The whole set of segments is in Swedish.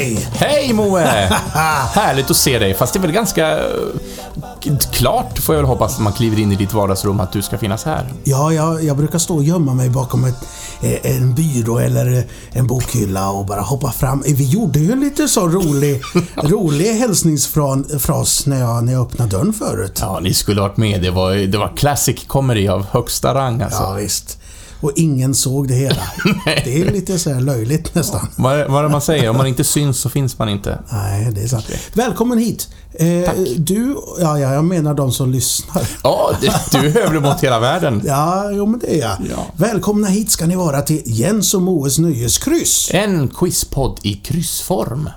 Hej! Hej Moe! Härligt att se dig, fast det är väl ganska eh, klart, får jag väl hoppas, när man kliver in i ditt vardagsrum att du ska finnas här. Ja, jag, jag brukar stå och gömma mig bakom ett, eh, en byrå eller eh, en bokhylla och bara hoppa fram. Vi gjorde ju en lite så rolig, rolig hälsningsfras när jag, när jag öppnade dörren förut. Ja, ni skulle varit med. Det var, det var classic comedy av högsta rang alltså. Ja, visst. Och ingen såg det hela. det är lite så löjligt nästan. Vad är vad är det man säger? Om man inte syns så finns man inte. Nej, det är sant. Välkommen hit. Eh, Tack. Du, ja, ja, jag menar de som lyssnar. Ja, du är hövlig mot hela världen. Ja, jo men det är jag. Ja. Välkomna hit ska ni vara till Jens och Moes Nöjeskryss. En quizpodd i kryssform.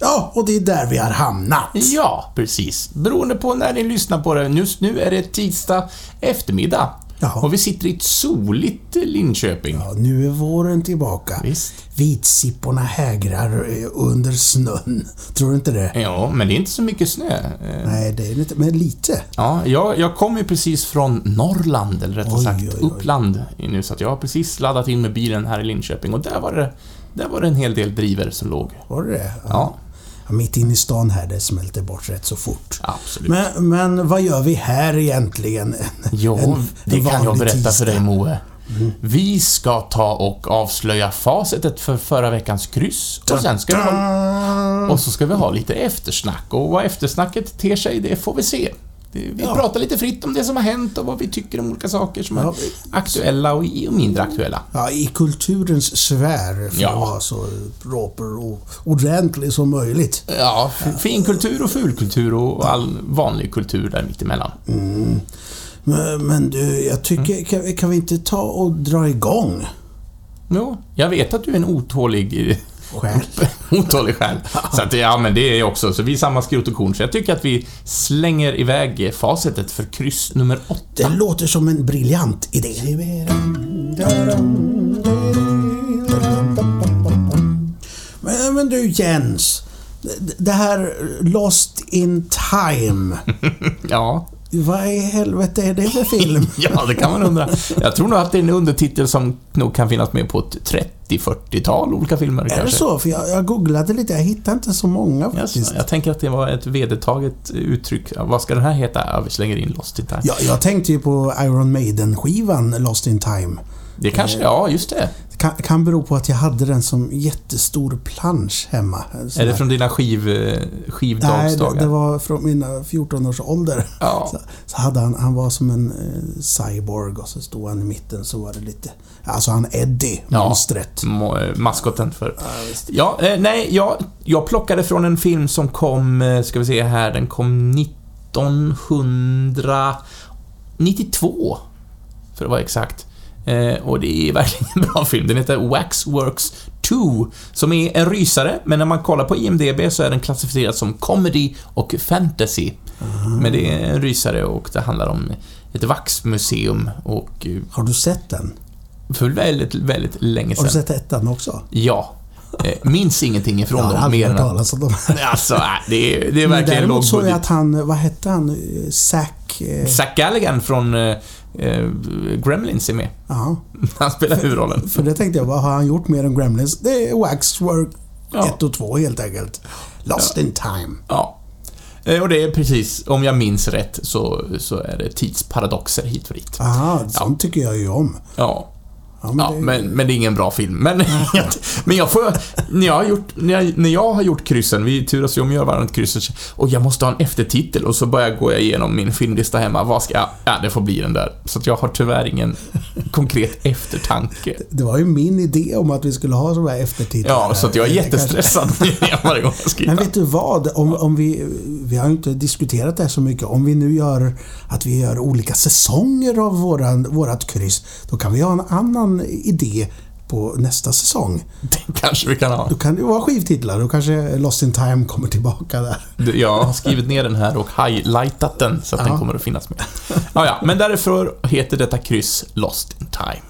Ja, och det är där vi har hamnat. Ja, precis. Beroende på när ni lyssnar på det. Just nu är det tisdag eftermiddag. Jaha. Och vi sitter i ett soligt Linköping. Ja, nu är våren tillbaka. Visst. Vitsipporna hägrar eh, under snön. Tror du inte det? Ja, men det är inte så mycket snö. Eh, Nej, det är lite, men lite. Ja, jag, jag kom ju precis från Norrland, eller rättare Oj, sagt oj, oj. Uppland nu, så jag har precis laddat in med bilen här i Linköping och där var det, där var det en hel del driver som låg. Var det det? Ja, Ja, Mitt inne i stan här, det smälter bort rätt så fort. absolut. Men, men vad gör vi här egentligen? En- en det kan jag berätta tisdag. för dig Moe. Vi ska ta och avslöja facitet för förra veckans kryss och sen ska vi ha, och så ska vi ha lite eftersnack och vad eftersnacket ter sig, det får vi se. Det- Vi Ja. pratar lite fritt om det som har hänt och vad vi tycker om olika saker som Ja, är aktuella och mindre aktuella. Ja, i kulturens sfär för Ja. att vara så proper och ordentlig som möjligt. Ja, finkultur och fulkultur och all vanlig kultur där mittemellan. Men, men du, jag tycker, Mm. kan, vi- kan vi inte ta och dra igång? Jo, jag vet att du är en otålig, Själ. otålig själ. Så att, ja, men det är också. Så vi är samma skrot och korn. Så jag tycker att vi slänger iväg facitet för kryss nummer Det åtta. låter som en briljant idé. Men, men du Jens, det- det här Lost in time, Ja. Vad i helvete är det för film? ja, det kan man undra. Jag tror nog att det är en undertitel som nog kan finnas med på ett 30-40-tal olika filmer Är det kanske. så? För jag, jag googlade lite, jag hittade inte så många faktiskt. jag tänker att det var ett vedertaget uttryck. Vad ska den här heta? Ja, vi slänger in Lost in time. Ja, jag tänkte ju på Iron Maiden-skivan Lost in time. Det kanske, ja, just det. Kan, kan bero på att jag hade den som jättestor plansch hemma. Är det från dina skiv, eh, Nej, det, skivdagsdagar? det var från mina 14 års ålder. Ja. Så, så hade han, han var som en eh, cyborg och så stod han i mitten så var det lite... Alltså han Eddie, Ja. monstret. Mo- eh, maskoten för... Ja. Ja, eh, nej, jag, jag plockade från en film som kom, eh, ska vi se här, den kom 1992, för att vara exakt. Eh, och det är verkligen en bra film. Den heter Waxworks 2, som är en rysare, men när man kollar på IMDB så är den klassificerad som comedy och fantasy. Men det är en rysare och det handlar om ett vaxmuseum och Har du sett den? för väldigt, väldigt länge Har du sedan. sett ettan också? Ja. Eh, minns ingenting ifrån har dem, mer än talas om dem. Alltså, äh, det är, det är verkligen däremot såg jag att han, vad hette han? Zack... Eh, Zack Galligan från eh, eh, Gremlins är med. ja, Han spelar huvudrollen. för det tänkte jag, vad har han gjort mer än Gremlins? Det är Waxwork Ja. 1 och 2 helt enkelt. Lost in time. Ja. Eh, Och det är precis, om jag minns rätt, så, så är det tidsparadoxer hit och dit. Aha, sånt tycker jag ju om. Ja. Ja, men Ja, det, men, men det är ingen bra film. Men, men jag får... När jag, har gjort, när, jag, när jag har gjort kryssen, vi turas ju om att göra varandra kryss, och jag måste ha en eftertitel och så börjar jag gå igenom min filmlista hemma. Vad ska jag... Ja, det får bli den där. Så att jag har tyvärr ingen konkret eftertanke. det var ju min idé om att vi skulle ha sådana här eftertitlar. Ja, så jag är jättestressad varje gång jag skriver. Men vet du vad? Om, om vi, vi har ju inte diskuterat det här så mycket. Om vi nu gör att vi gör olika säsonger av våran, vårat kryss, då kan vi ha en annan idé på nästa säsong. Det kanske vi kan ha. Då kan det vara skivtitlar. Då kanske Lost in Time kommer tillbaka där. Jag har skrivit ner den här och highlightat den så att den Ja. kommer att finnas med. Ja, ja, men därför heter detta kryss Lost in Time.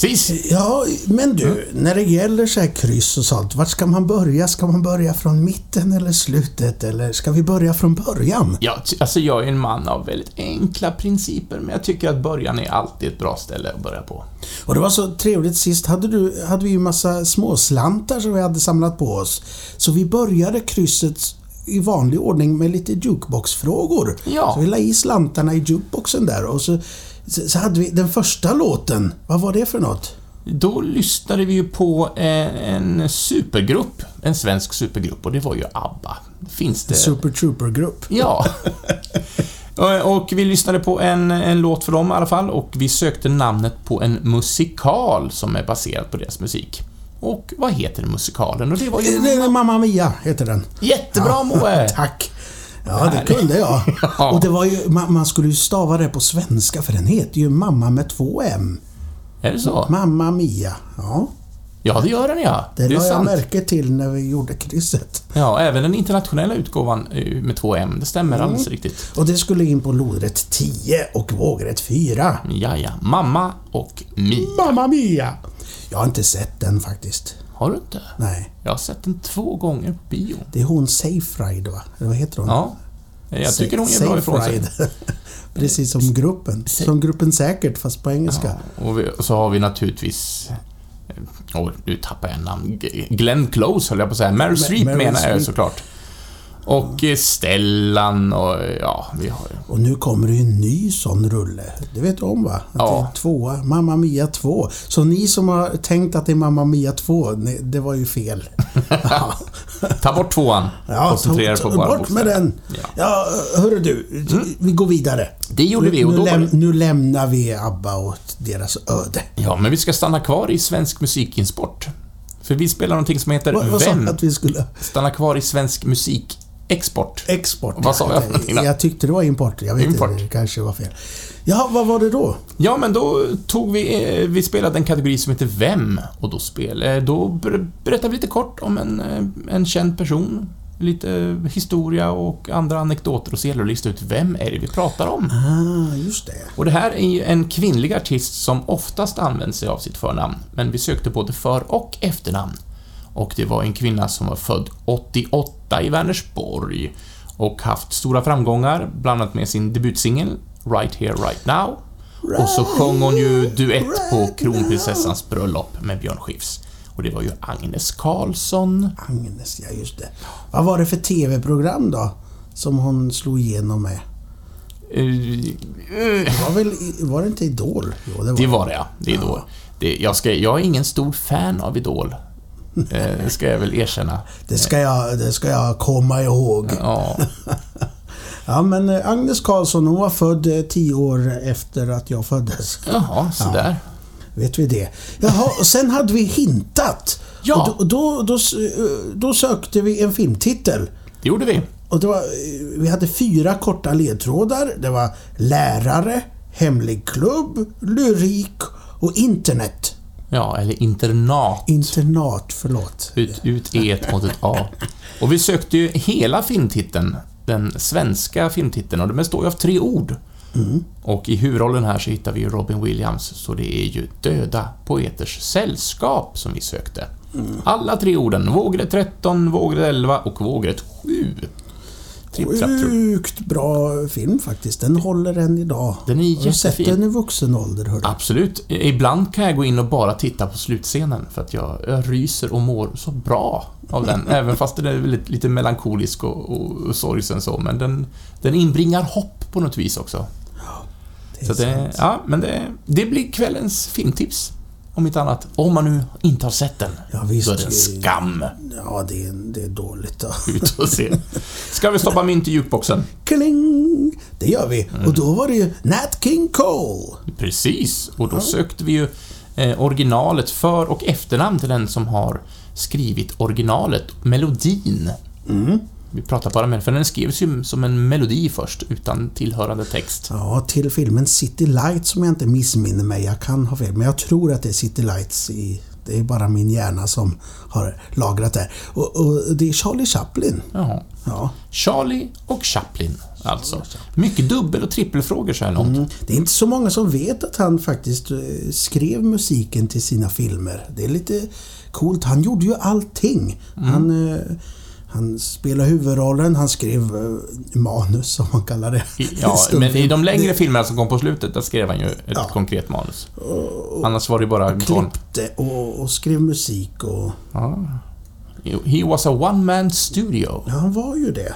Precis. Ja, men du, när det gäller så här kryss och sånt, vart ska man börja? Ska man börja från mitten eller slutet? Eller ska vi börja från början? Ja, alltså jag är en man av väldigt enkla principer, men jag tycker att början är alltid ett bra ställe att börja på. Och det var så trevligt sist hade, du, hade vi ju massa småslantar som vi hade samlat på oss. Så vi började krysset i vanlig ordning med lite jukeboxfrågor. Ja. Så vi la i slantarna i jukeboxen där och så, så hade vi den första låten. Vad var det för något? Då lyssnade vi ju på eh, en supergrupp, en svensk supergrupp, och det var ju ABBA. Finns det... Super Trooper-grupp. Ja. Och- Och vi lyssnade på en, en låt för dem i alla fall och vi sökte namnet på en musikal som är baserad på deras musik. Och vad heter musikalen? Och det var ju... Är Mamma Mia heter den. Jättebra Moe! Tack! Ja, det kunde jag. Ja. Och det var ju, man, man skulle ju stava det på svenska för den heter ju Mamma med två M. Är det så? Mamma Mia. Ja, Ja, det gör den ja. det, Det la jag märke till när vi gjorde krysset. Ja, även den internationella utgåvan eh, med två M. Det stämmer Mm. alldeles riktigt. Och det skulle in på lodrätt 10 och vågrätt 4. Ja, ja. Mamma och Mi. Mamma Mia! Jag har inte sett den faktiskt. Har du inte? Nej. Jag har sett den två gånger på bio. Det är hon Safe Ride va? Eller vad heter hon? Ja. Jag tycker hon är bra ifrån sig. Precis som gruppen. Som gruppen Säkert fast på engelska. Ja, och, vi, och så har vi naturligtvis... Åh, nu tappar jag namn. Glenn Close höll jag på att säga. Meryl Streep menar jag såklart. Och eh, Stellan och ja, vi har Och nu kommer det ju en ny sån rulle. Det vet du om va? Att Ja. det är tvåa. Mamma Mia 2. Så ni som har tänkt att det är Mamma Mia 2, ni- det var ju fel. ja, Ta bort tvåan. Koncentrera dig på bara bort med den. Ja. Ja, hörru du. Vi går vidare. Det gjorde vi och nu, då läm- nu lämnar vi ABBA åt deras öde. Ja, men vi ska stanna kvar i svensk musikinsport. För vi spelar någonting som heter Vem? att vi skulle... Stanna kvar i svensk musikexport. Export. Vad sa jag för då? Jag tyckte det var import. Jag vet Import. inte, det kanske var fel. Ja, vad var det då? Ja, men då tog vi, eh, vi spelade en kategori som heter Vem? Och då, spel, eh, då ber- berättade vi lite kort om en, eh, en känd person, lite historia och andra anekdoter och så gäller det att lista ut vem är det vi pratar om. Ah, just det. Och det här är ju en kvinnlig artist som oftast använder sig av sitt förnamn, men vi sökte både för och efternamn. Och det var en kvinna som var född 88 i Vänersborg och haft stora framgångar, bland annat med sin debutsingel Right Here Right Now. Och så sjöng hon ju duett på kronprinsessans bröllop med Björn Skifs. Och det var ju Agnes Karlsson. Agnes, ja just det. Vad var det för TV-program då? Som hon slog igenom med? Eh, Det var väl... Var det inte Idol? Jo, det var Det var det, ja. Det är Idol. Det, jag, ska, jag är ingen stor fan av Idol. Eh, Det ska jag väl erkänna. Det ska jag, det ska jag komma ihåg. Ja, Ja, men eh, Agnes Karlsson, hon var född eh, tio år efter att jag föddes. jaha, sådär. Vet vi det? Jaha, och sen hade vi hintat. Ja. Och då, då, då, sökte vi en filmtitel. Det gjorde vi. Och det var, vi hade fyra korta ledtrådar. Det var lärare, hemlig klubb, lyrik och internet. Ja, eller internat. Internat, förlåt. Ut, ut E mot ett A. Och vi sökte ju hela filmtiteln, den svenska filmtiteln, och den består ju av tre ord. Och i huvudrollen här så hittar vi ju Robin Williams, så det är ju Döda Poeters Sällskap som vi sökte. Alla tre orden, vågrätt 13, vågrätt 11 och vågrätt 7. Trupp. Sjukt bra film faktiskt. Den håller än idag. Den är Har du sett jättefin. den i vuxen ålder? Hördu? Absolut. Ibland kan jag gå in och bara titta på slutscenen för att jag, jag ryser och mår så bra av den. även fast den är lite, lite melankolisk och, och, och sorgsen så, men den, den inbringar hopp på något vis också. Det är Så det, sant. ja, men det, det blir kvällens filmtips. Om inte annat. Om man nu inte har sett den. Ja, visst. Då är det en skam. Ja, det är, det är dåligt då. Ut och se. Ska vi stoppa mynt i jukeboxen? Kling! Det gör vi. Mm. Och då var det ju Nat King Cole. Precis, och då sökte vi ju eh, originalet, för och efternamn till den som har skrivit originalet, melodin. Vi pratar bara med för den skrevs ju som en melodi först, utan tillhörande text. Ja, till filmen City Lights som jag inte missminner mig. Jag kan ha fel, men jag tror att det är City Lights i... Det är bara min hjärna som har lagrat det. Och, och det är Charlie Chaplin. Jaha. Ja. Charlie och Chaplin alltså. Mycket dubbel och trippelfrågor så här långt. Mm. Det är inte så många som vet att han faktiskt eh, skrev musiken till sina filmer. Det är lite coolt. Han gjorde ju allting. Mm. Han, eh, han spelade huvudrollen, han skrev eh, manus som man kallar det. Ja, men i de längre filmerna som kom på slutet, där skrev han ju ett Ja. konkret manus. Annars var det bara garn. Klippte och, och skrev musik och... Ja. He was a one-man studio. Ja, han var ju det.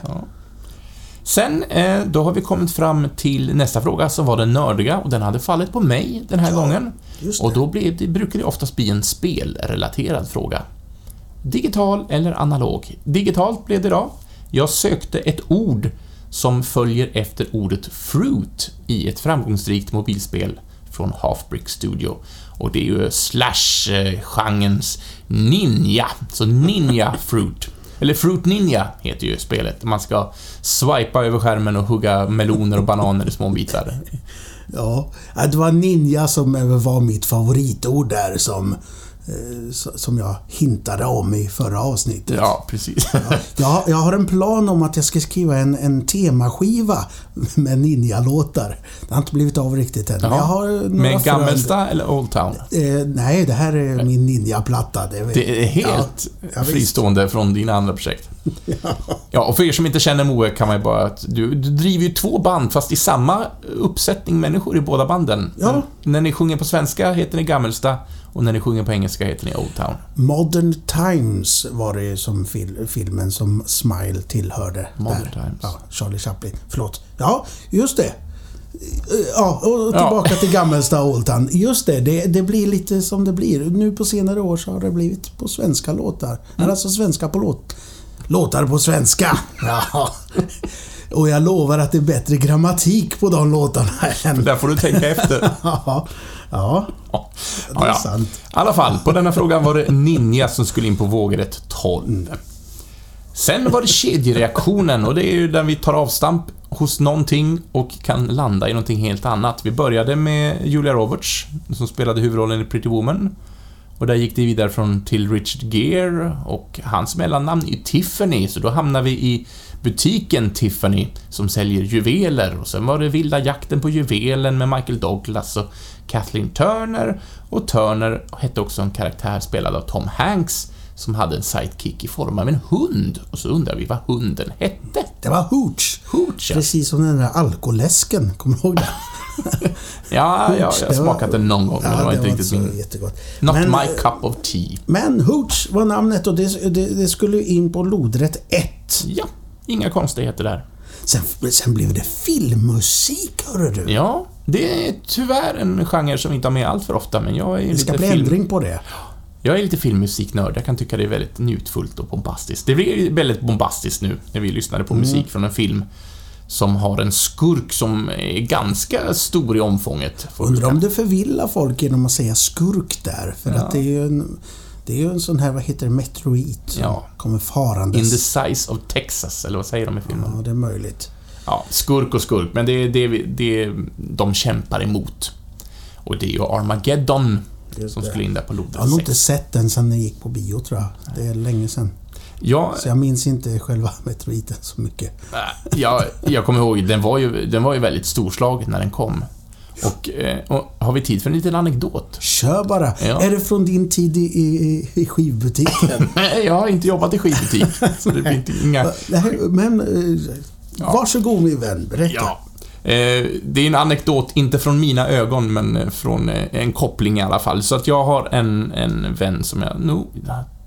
Sen, eh, då har vi kommit fram till nästa fråga som var den nördiga och den hade fallit på mig den här Ja, gången. Och då blev det, brukar det oftast bli en spelrelaterad fråga. Digital eller analog? Digitalt blev det idag. Jag sökte ett ord som följer efter ordet fruit i ett framgångsrikt mobilspel från Halfbrick Studio. Och det är ju slash-genrens ninja. Så Ninja Fruit. Eller Fruit Ninja heter ju spelet. Man ska swipa över skärmen och hugga meloner och bananer i små bitar. Ja, det var ninja som var mitt favoritord där som, som jag hintade om i förra avsnittet. Ja, precis. Jag, jag har en plan om att jag ska skriva en, en temaskiva med ninja-låtar. Det har inte blivit av riktigt än. Jag har eh, Med. Gammelsta eller Old Town? Eh, nej, det här är min ninja-platta. Det, Det är helt Ja, ja, fristående från dina andra projekt. Ja, och för er som inte känner Moe kan man ju bara att du, du driver ju två band fast i samma uppsättning människor i båda banden. Ja. När ni sjunger på svenska heter ni Gammelsta och när ni sjunger på engelska heter ni Old Town. Modern Times var det som fil, filmen som Smile tillhörde. Modern där. Times. Ja, Charlie Chaplin. Förlåt. Ja, just det. Ja, och Ja. tillbaka till Gammelsta Old Town. Just det, det, det blir lite som det blir. Nu på senare år så har det blivit på svenska låtar. Mm. Alltså svenska på låt. Låtar på svenska. Ja. Och jag lovar att det är bättre grammatik på de låtarna än... Där får du tänka efter. Ja, ja, det är ja. sant. I alla fall, på denna frågan var det Ninja som skulle in på vågrätt 12. Sen var det kedjereaktionen och det är ju där vi tar avstamp hos någonting och kan landa i någonting helt annat. Vi började med Julia Roberts, som spelade huvudrollen i Pretty Woman. Och där gick det vidare från till Richard Gere och hans mellannamn är Tiffany, så då hamnar vi i butiken Tiffany som säljer juveler och sen var det Vilda jakten på juvelen med Michael Douglas och Kathleen Turner och Turner hette också en karaktär spelad av Tom Hanks som hade en sidekick i form av en hund och så undrar vi vad hunden hette. Det var Hooch. Hooch, ja. Precis som den där alkoläsken. Kommer du ihåg den? Ja, ja, jag har var- smakat den någon gång, men det var inte riktigt så min... jättegott. Not men, my cup of tea. men Hooch var namnet och det, det, det skulle in på lodrätt 1. Ja, inga konstigheter där. Sen, sen blev det filmmusik, hörru du. Ja, det är tyvärr en genre som vi inte har med allt för ofta, men jag är det ska lite bli film... ändring på det. Jag är lite filmmusiknörd, jag kan tycka det är väldigt njutfullt och bombastiskt. Det blir väldigt bombastiskt nu, när vi lyssnade på musik från en film som har en skurk som är ganska stor i omfånget. Undrar om det förvillar folk genom att säga skurk där. För Ja. att det är ju en... Det är ju en sån här, vad heter det, meteorit som Ja. kommer farandes. In the size of Texas, eller vad säger de i filmen? Ja, det är möjligt. Ja, skurk och skurk, men det är det, det de kämpar emot. Och det är ju Armageddon Just som det. skulle in där på Jag lodet har nog inte 6. sett den sen den gick på bio, tror jag. Det är länge sedan. Ja, Så jag minns inte själva meteoriten så mycket. Äh, jag, jag kommer ihåg, den var ju, den var ju väldigt storslagen när den kom. Och, eh, och har vi tid för en liten anekdot? Kör bara. Ja. Är det från din tid i, i, i skivbutiken? Nej, jag har inte jobbat i skivbutik, så det blir inte inga... Men eh, varsågod min vän, berätta. Ja. Eh, det är en anekdot, inte från mina ögon, men från en koppling i alla fall. Så att jag har en, en vän som jag nog...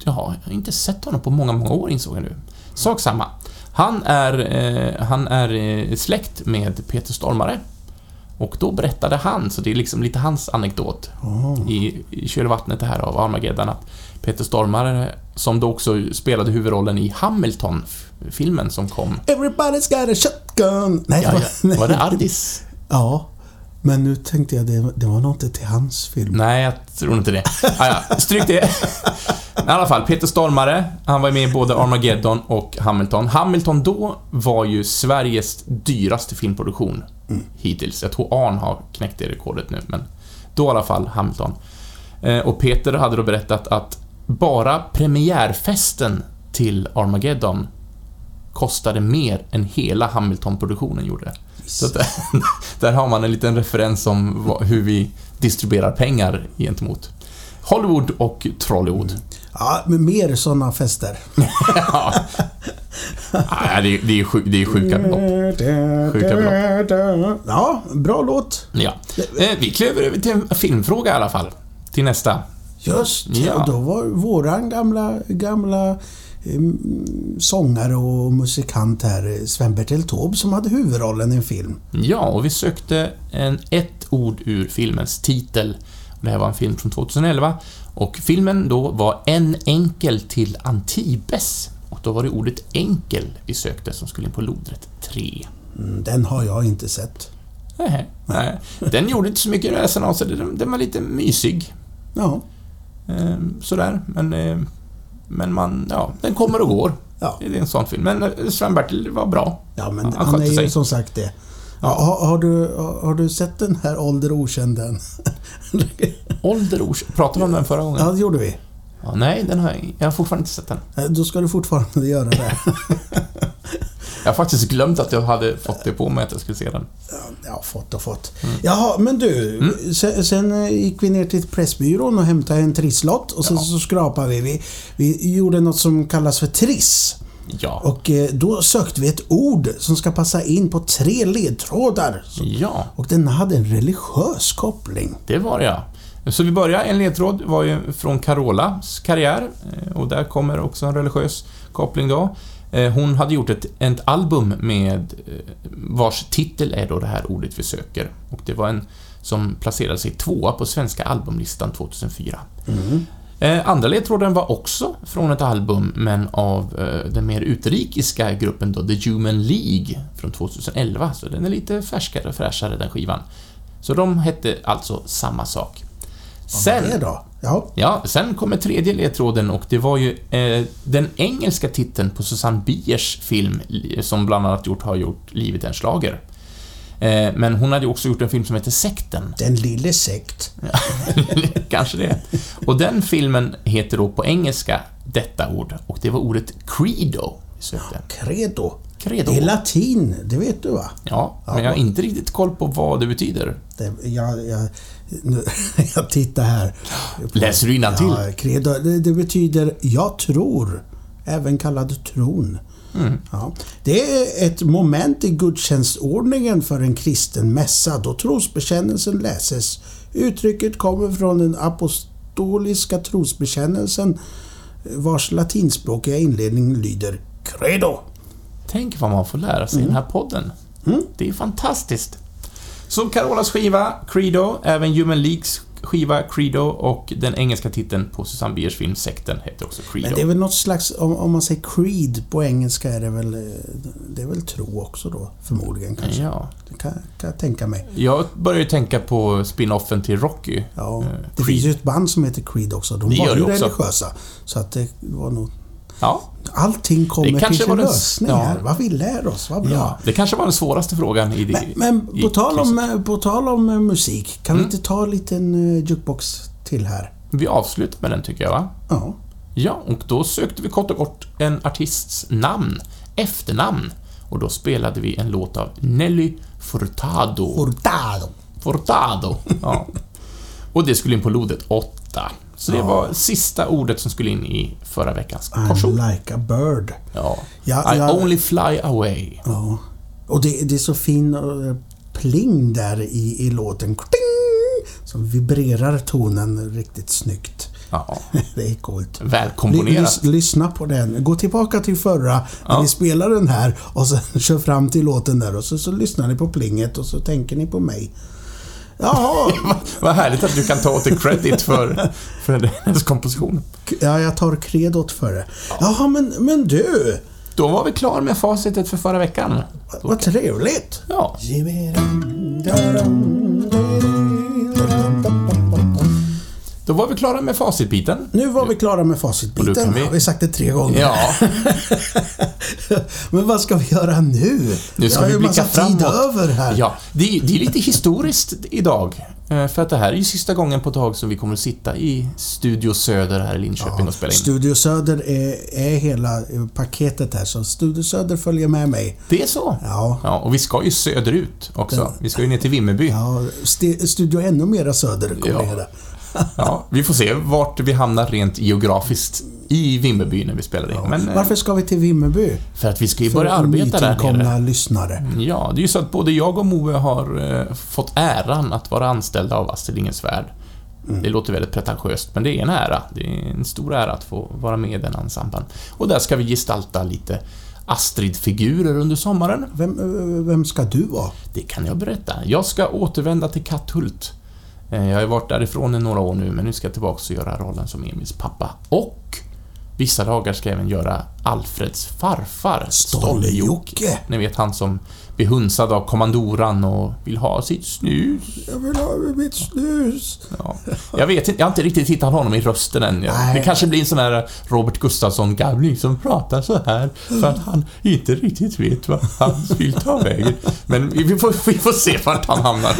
Jag har inte sett honom på många, många år insåg jag nu. Sak samma. Han är, eh, han är släkt med Peter Stormare. Och då berättade han, så det är liksom lite hans anekdot Oh. i, i kölvattnet det här av Armageddon, att Peter Stormare, som då också spelade huvudrollen i Hamilton-filmen som kom... Everybody's got a shotgun. Nej, Ja, ja. Var det Ardis? Ja. Men nu tänkte jag det, det var nog inte till hans film. Nej, jag tror inte det. Ah, ja, stryk det. I alla fall, Peter Stormare, han var med i både Armageddon och Hamilton. Hamilton då var ju Sveriges dyraste filmproduktion hittills. Jag tror Arn har knäckt det rekordet nu, men då i alla fall Hamilton. Eh, och Peter hade då berättat att bara premiärfesten till Armageddon kostade mer än hela Hamilton-produktionen gjorde. Så där, där har man en liten referens om hur vi distribuerar pengar gentemot Hollywood och Trollywood. Ja, men mer sådana fester. ja. ja, det, är, det, är sjuk, det är sjuka belopp. Sjuka belopp. Ja, bra låt. Ja. Eh, vi kliver över till en filmfråga i alla fall. Till nästa. Just Ja. och då var våran gamla, gamla sångare och musikant här, Sven-Bertil Taube, som hade huvudrollen i en film. Ja, och vi sökte en, ett ord ur filmens titel. Det här var en film från 2011. Och filmen då var En enkel till Antibes. Och då var det ordet enkel vi sökte som skulle in på lodrätt 3. Mm, Den har jag inte sett. Nej, nej. Den gjorde inte så mycket väsen av sig. Den, var lite mysig. Ja, Eh, sådär. Men, eh, men man, ja, den kommer och går. ja. Det är en sån film. Men eh, Sven-Bertil var bra. ja men Han han, är ju sig. som sagt det. Ja, har, har, du, har, du sett den här Ålder okänd än? Ålder ors- Pratade vi om den förra gången? Ja, det gjorde vi. Ja, nej, den har jag, jag har fortfarande inte sett den. Eh, Då ska du fortfarande göra det. Jag har faktiskt glömt att jag hade fått det på mig att jag skulle se den. Ja, fått och fått. Mm. Jaha, men du. Sen, sen eh, gick vi ner till Pressbyrån och hämtade en trisslott och sen Ja. så skrapade vi. vi. Gjorde något som kallas för triss. Ja. Och eh, då sökte vi ett ord som ska passa in på tre ledtrådar. Ja, Och den hade en religiös koppling. det var det ja. Så vi börjar, en ledtråd var ju från Carolas karriär eh, och där kommer också en religiös koppling då. Eh, Hon hade gjort ett, ett album med eh, vars titel är då det här ordet vi söker. Och det var en som placerade sig tvåa på svenska albumlistan 2004. Eh, andra ledtråden var också från ett album, men av den mer utrikiska gruppen då, The Human League från 2011, så den är lite färskare och fräschare den skivan. Så de hette alltså samma sak. Sen, då? Ja, ja, sen kommer tredje ledtråden och det var ju eh, den engelska titeln på Susanne Biers film, li- som bland annat gjort, har gjort Livet är en schlager. Eh, men hon hade också gjort en film som heter Sekten. Den lille sekt. Kanske det. Och den filmen heter då på engelska detta ord, och det var ordet credo sökte. Credo. Credo. Det är latin, det vet du va? Ja, men jag har inte riktigt koll på vad det betyder. Det, jag, jag, nu, jag tittar här. Läser du innantill? Ja, credo. Det, det betyder jag tror, även kallad tron. Mm. Ja. Det är ett moment i gudstjänstordningen för en kristen mässa då trosbekännelsen läses. Uttrycket kommer från den apostoliska trosbekännelsen vars latinspråkiga inledning lyder Credo. Tänk vad man får lära sig i den här podden. Det är fantastiskt. Så Carolas skiva, Credo, även Human Leagues skiva, Credo, och den engelska titeln på Susanne Biers film Sekten heter också Credo. Men det är väl något slags, om, om man säger creed på engelska är det väl, eh, det är väl tro också då, förmodligen kanske. Ja. Det kan, kan jag tänka mig. Jag börjar ju tänka på spin-offen till Rocky. Ja, Eh, det Creed. finns ju ett band som heter Creed också. De Det var ju också. religiösa. Så att det var nog... Ja, Allting kommer Det kanske till sin lösning ja. här. Vad vi lär oss, vad bra. ja. Det kanske var den svåraste frågan i det. Men, men på, tal om, på tal om eh, musik, kan Mm. vi inte ta en liten uh, jukebox till här? Vi avslutar med den tycker jag, va? Ja. Ja, och då sökte vi kort och kort en artists namn, efternamn. Och då spelade vi en låt av Nelly Furtado. Hurtado. Furtado. Ja. Och det skulle in på lodet 8. Så det Ja. var sista ordet som skulle in i förra veckans I'm korsord. like a bird. Ja. Ja, I ja. only fly away. Ja. Och det, det är så fin eh, pling där i, i låten. Kting! Som vibrerar tonen riktigt snyggt. Ja. Det är coolt. Välkomponerat. lys- lyssna på den. Gå tillbaka till förra när Ja. ni spelar den här och sen kör fram till låten där och så, så lyssnar ni på plinget och så tänker ni på mig. Jaha, Vad härligt att du kan ta åt dig credit för, för hennes komposition. ja, jag tar kredot för det. Jaha, men, men du! Då var vi klara med facitet för förra veckan. Vad trevligt! Ja, då var vi klara med facitbiten. Nu var vi klara med facitbiten. kan vi- Har vi sagt det tre gånger. Ja, Men vad ska vi göra nu? nu ska har vi blicka massa tid framåt. över här. Ja, det, är- det är lite historiskt idag. eh, för att det här är ju sista gången på ett tag som vi kommer att sitta i Studio Söder här i Linköping och spela in. Studio Söder är, är hela paketet här, så Studio Söder följer med mig. Det är så? Ja. Ja, och vi ska ju söderut också. Vi ska ju ner till Vimmerby. Ja, st- studio ännu mera söder kommer Ja. det. Ja, vi får se vart vi hamnar rent geografiskt i Vimmerby när vi spelar in. Men, eh, Varför ska vi till Vimmerby? för att vi ska ju börja arbeta där nere. lyssnare. Ja, det är ju så att både jag och Moe har eh, fått äran att vara anställda av Astrid Lindgrens Värld. Mm. Det låter väldigt pretentiöst, men det är en ära. Det är en stor ära att få vara med i den ensemblen. Och där ska vi gestalta lite Astrid-figurer under sommaren. Vem, eh, vem ska du vara? Det kan jag berätta. Jag ska återvända till Katthult. Eh, Jag har ju varit därifrån i några år nu, men nu ska jag tillbaka och göra rollen som Emils pappa. Och vissa dagar ska jag även göra Alfreds farfar, Stolle-Jocke. Ni vet han som blir hunsad av kommandoran och vill ha sitt snus. Jag vill ha mitt snus. Ja. Jag vet inte, jag har inte riktigt hittat honom i rösten än. Nej. Det kanske blir en sån här Robert Gustafsson-gamling som pratar så här för att han inte riktigt vet vad han vill ta vägen. Men vi får, vi får se vart han hamnar.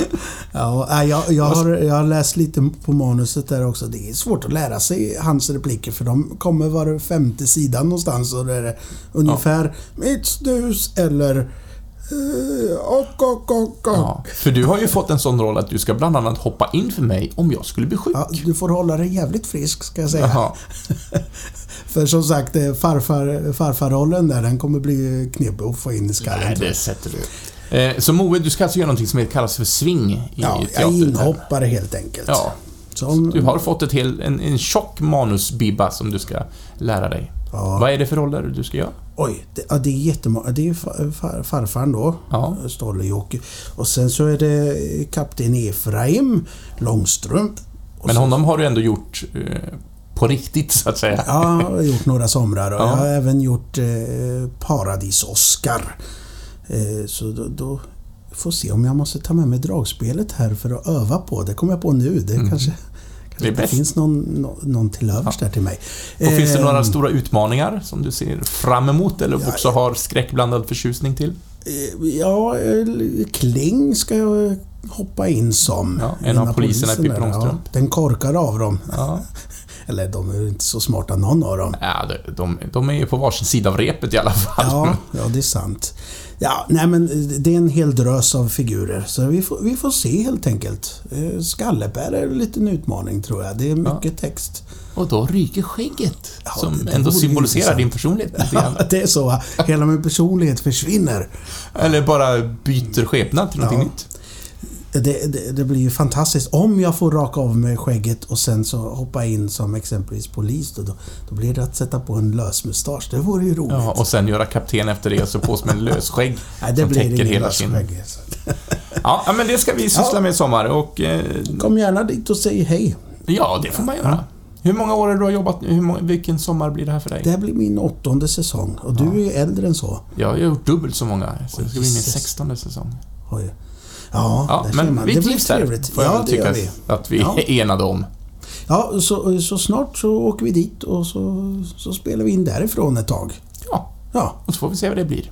Ja, nej, jag, jag, har, jag har läst lite på manuset där också. Det är svårt att lära sig hans repliker för de kommer var femte sida någonstans och det är ungefär mitt snus eller och, och, och, och. Ja, för du har ju fått en sån roll att du ska bland annat hoppa in för mig om jag skulle bli sjuk. Ja, du får hålla dig jävligt frisk ska jag säga. Jaha. För som sagt, eh, farfar, farfarrollen där, den kommer bli knepig att få in i skallen. Nej, det sätter du. Eh, Så Moe, du ska alltså göra någonting som kallas för swing i Ja, teatern. inhoppare helt enkelt. Ja, Som, du har fått ett hel, en, en tjock manusbibba som du ska lära dig. Ja. Vad är det för roller du ska göra? Oj, det, ja, det är jättemånga. Det är far, far, farfaren då, Ja. Stolle-Jocke. Och sen så är det kapten Efraim Långstrump. Men så- honom har du ändå gjort eh, på riktigt, så att säga. Ja, jag har gjort några somrar och Ja. jag har även gjort eh, Paradis-Oscar. Eh, så då, då får se om jag måste ta med mig dragspelet här för att öva på. Det kommer jag på nu. Det kanske, kanske Det bäst. finns någon, nå- någon till övers där till mig. Och finns det Eh, några stora utmaningar som du ser fram emot eller Ja, också har skräckblandad förtjusning till? eh, Ja, eh, Kling ska jag hoppa in som. Ja, en av poliserna i Pippi Långstrump. Ja, den korkar av dem. Ja, Eller de är inte så smarta någon av dem. ja de, de, de är ju på varsin sida av repet i alla fall. Ja, ja, det är sant. Ja, nej men det är en hel drös av figurer. Så vi får, vi får se helt enkelt. Eh, Skallepär är en liten utmaning tror jag. Det är mycket text. Och då ryker skägget, Ja, som ändå symboliserar intressant. din personlighet grann. det är så. Hela min personlighet försvinner. Eller bara byter skepnad till någonting Ja. nytt. Det, det, det blir ju fantastiskt. Om jag får raka av mig skägget och sen så hoppa in som exempelvis polis då, då, blir det att sätta på en lösmustasch. Det vore ju roligt. Ja, och sen göra kapten efter det och så på med en lösskägg Nej, det som blir täcker hela sin... lösskägg. så. Ja, ja, men det ska vi syssla Ja. med i sommar och... Eh, Kom gärna dit och säg hej. ja, det får man göra. Hur många år har du har jobbat nu? Vilken sommar blir det här för dig? Det här blir min åttonde säsong och du är ju äldre än så. Ja, jag har gjort dubbelt så många, så det ska bli min sextonde säsong. Oj. Ja, Ja, där men man. vi det trivs trevligt. får jag Ja, tycka vi. att vi Ja. är enade om. Ja, så, så snart så åker vi dit och så, så spelar vi in därifrån ett tag. Ja, Ja. och så får vi se vad det blir.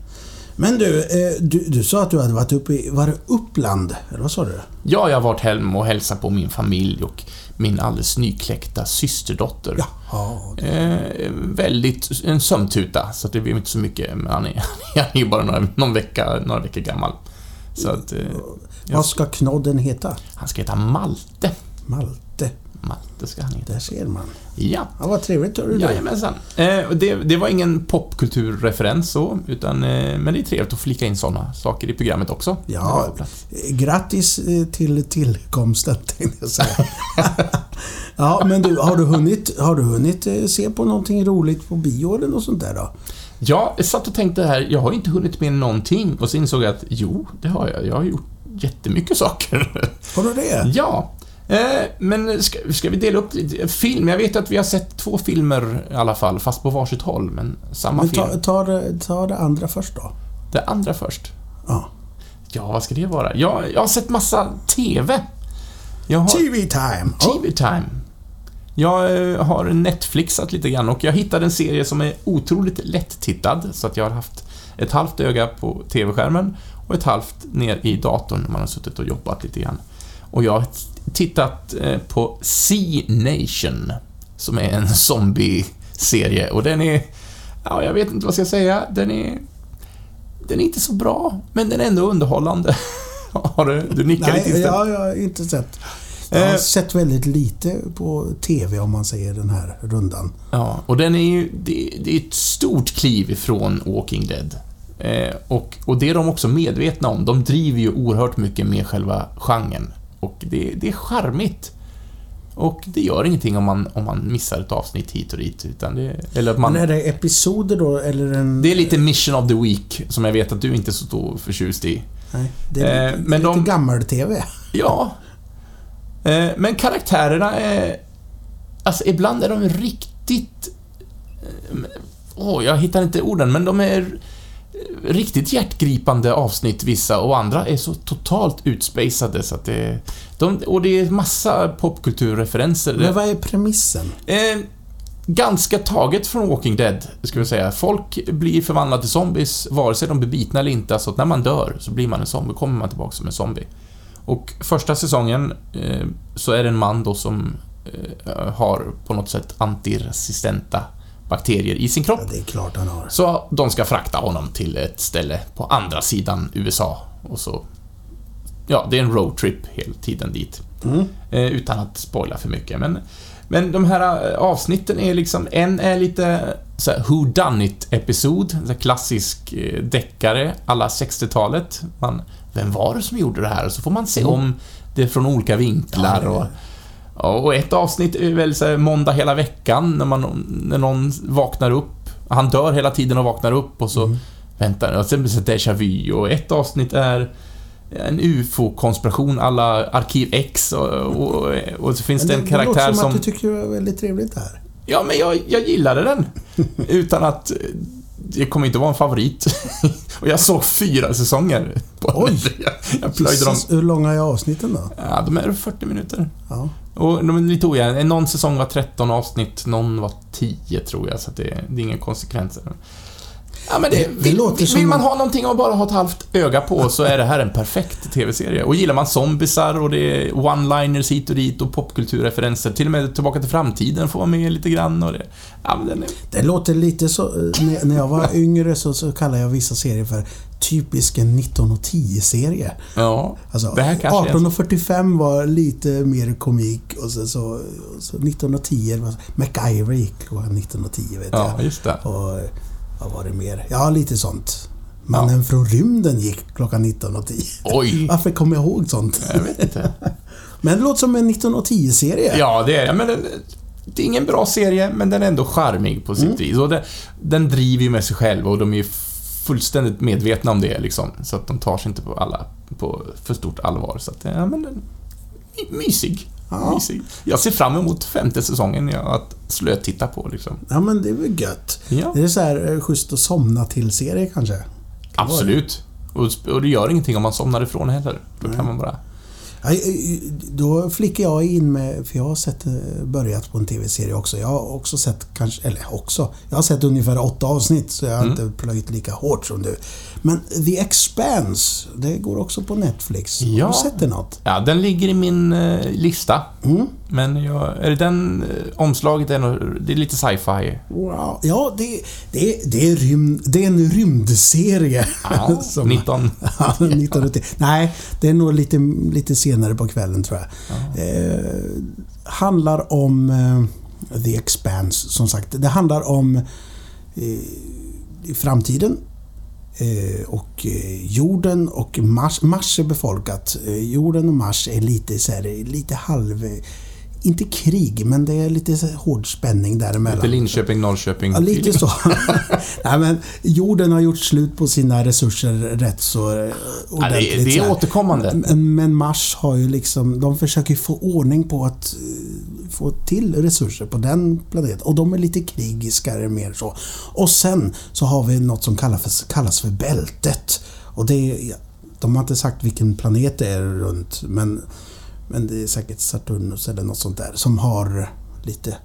Men du, eh, du, du sa att du hade varit uppe i, var det Uppland? Eller vad sa du? Ja, jag har varit hem och hälsat på min familj och min alldeles nykläckta systerdotter. Ja. ja. Eh, väldigt, en sömntuta, så att det blir inte så mycket, men han är, han är ju bara några, någon vecka, några veckor gammal. Så att, eh, Vad ska knodden heta? han ska heta Malte. Malte. Malte ska han heta. Där ser man. Ja. Ja, vad trevligt hörru. Jajamensan. Eh, det, det var ingen popkulturreferens så, utan, eh, men det är trevligt att flika in sådana saker i programmet också. jag Ja, grattis eh, till tillkomsten tänkte jag säga. ja, men du, har du hunnit, har du hunnit eh, se på någonting roligt på bio eller något sånt där då? Jag satt och tänkte här, jag har inte hunnit med någonting och så insåg jag att jo, det har jag. Jag har gjort jättemycket saker. Har du det? ja. Eh, men ska, ska vi dela upp? Film? Jag vet att vi har sett två filmer i alla fall, fast på varsitt håll, men samma Men film. ta, ta, det, ta det andra först då. Det andra först. Ja. Ja, vad ska det vara? Jag, jag har sett massa TV. Har... TV-time! Ja. TV-time. Jag eh, har Netflixat lite grann och jag hittade en serie som är otroligt lätt-tittad, så att jag har haft ett halvt öga på TV-skärmen och ett halvt ner i datorn när man har suttit och jobbat lite grann. Och jag har tittat eh, på Sea Nation, som är en zombie-serie. Och den är... Ja, jag vet inte vad jag ska säga. Den är... Den är inte så bra, men den är ändå underhållande. Har du, du nickar Nej, lite istället. jag, jag har inte sett. Jag har Eh. sett väldigt lite på TV om man säger den här rundan. Ja, och den är ju, det, det är ett stort kliv ifrån Walking Dead. Eh, och, och det är de också medvetna om. De driver ju oerhört mycket med själva genren. Och det, det är charmigt. Och det gör ingenting om man, om man missar ett avsnitt hit och dit, utan det... Eller att man... Men är det episoder då, eller en... Det är lite Mission of the Week, som jag vet att du inte är så stor förtjust i. Nej, det är Eh, lite, men lite de- gammel-TV. Ja. Eh, men karaktärerna är... Alltså, ibland är de riktigt... eh, Åh, jag hittar inte orden, men de är riktigt hjärtgripande avsnitt vissa och andra är så totalt utspacade så att det... De, och det är massa popkulturreferenser. Men vad är premissen? Eh, ganska taget från Walking Dead, ska vi säga. Folk blir förvandlade till zombies, vare sig de blir bitna eller inte. Så att när man dör så blir man en zombie, kommer man tillbaka som en zombie. Och första säsongen eh, så är det en man då som eh, har på något sätt antiresistenta bakterier i sin kropp. Ja, det är klart han har. Så de ska frakta honom till ett ställe på andra sidan USA. Och så... Ja, det är en roadtrip hela tiden dit. Mm. Eh, utan att spoila för mycket. Men, men de här eh, avsnitten är liksom... En är lite så här, who done it episod så här klassisk eh, deckare alla 60-talet. Man, vem var det som gjorde det här? Och så får man se Mm. om det från olika vinklar. Det- och, och ett avsnitt är väl så här, måndag hela veckan när, man, när någon vaknar upp. Han dör hela tiden och vaknar upp och så Mm. väntar och sen blir det déjà vu och ett avsnitt är en UFO-konspiration alla Arkiv X och, och, och så finns Men det en det karaktär låter som, som... att du tycker det var väldigt trevligt det här. Ja, men jag, jag gillade den. Utan att... Det kommer inte vara en favorit. och jag såg fyra säsonger. På Oj! Jag, jag plöjde dem. Hur långa är avsnitten då? Ja, de är 40 minuter. Ja. Och de är lite ojämna. Någon säsong var 13 avsnitt, någon var 10 tror jag, så det, det är ingen konsekvenser. Ja, men det, Det- det vill, låter vill som- man ha någonting att bara ha ett halvt öga på så är det här en perfekt TV-serie. Och gillar man zombisar och det är one-liners hit och dit och popkulturreferenser, till och med Tillbaka till framtiden får vara med lite grann och det... Ja, men den är, Det låter lite så... eh, När, jag var yngre så, så kallade jag vissa serier för typisk en 1910-serie. ja, Alltså, det här kanske är en- 1845 var lite mer komik och så, så, så 1910 var MacGyver gick klockan 1910 vet Ja, jag. just det. Och eh, vad var det mer? Ja, lite sånt. Mannen från rymden gick klockan 19.10. Oj! Varför kommer jag ihåg sånt? Jag vet inte. Men det låter som en 1910-serie. Ja, det är men det. Det är ingen bra serie, men den är ändå charmig på sitt Mm. vis. Och den, den driver ju med sig själv och de är fullständigt medvetna om det liksom. Så att de tar sig inte på alla på för stort allvar. Så att, ja men den, my- mysig. Ja. Jag ser fram emot femte säsongen att slötitta på liksom. Ja, men det är väl gött. Ja, Det är så här eh, schysst att somna till-serie kanske. absolut. Och, och det gör ingenting om man somnar ifrån heller. Då kan man bara... Ja, Då flickar jag in med, för jag har sett, eh, börjat på en TV-serie också. Jag har också sett, kanske, eller också, jag har sett ungefär åtta avsnitt så jag har Mm. inte plöjt lika hårt som du. Men The Expanse, det går också på Netflix. Ja. Har du sett det något? Ja, den ligger i min eh, lista. Mm. Men jag, är det den eh, omslaget? Är nog, det är lite sci-fi. Wow. Ja, det, det, det, är rymd, det är en rymdserie. Ja, Som- 19. Ja, 1980. Nej, det är nog lite, lite senare på kvällen tror jag. Eh, handlar om eh, The Expanse, som sagt. Det handlar om eh, i framtiden och eh, jorden och Mars. Mars är befolkat. Eh, jorden och Mars är lite så här, lite halv... Inte krig, men det är lite hård spänning däremellan. Lite Linköping, Norrköping. Ja, lite så. Nej, men jorden har gjort slut på sina resurser rätt så eh, Ja, ordentligt. det, det så är återkommande. Men, men Mars har ju liksom... De försöker få ordning på att eh, få till resurser på den planeten. Och de är lite krigiskare mer så. Och sen så har vi något som kallas för, kallas för bältet. Och det är... De har inte sagt vilken planet det är runt, men... Men det är säkert Saturnus eller något sånt där som har lite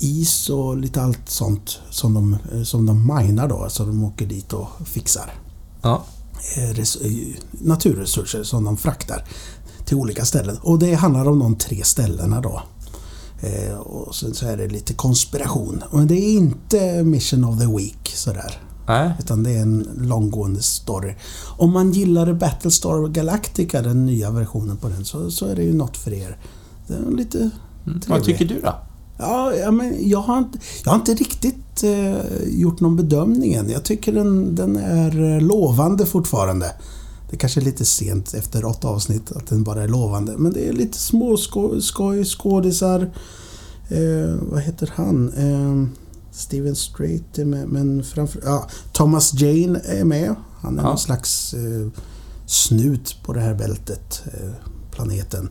is och lite allt sånt som de, som de minar då. Så de åker dit och fixar Ja. eh, res- eh, naturresurser som de fraktar till olika ställen. Och det handlar om de tre ställena då. Eh, och sen så är det lite konspiration. Men det är inte Mission of the Week sådär. Nej. Utan det är en långgående story. Om man gillar Battlestar Galactica, den nya versionen på den, så, så är det ju något för er. Det är lite Mm. Vad tycker du då? Ja, ja, men jag, har inte, jag har inte riktigt eh, gjort någon bedömning än. Jag tycker den, den är eh, lovande fortfarande. Det kanske är lite sent efter åtta avsnitt att den bara är lovande. Men det är lite små sko- skoj, skådisar. Eh, vad heter han? Eh, Steven Strait är med, men framför... Ja, Thomas Jane är med. Han är Ja. någon slags eh, snut på det här bältet, eh, planeten.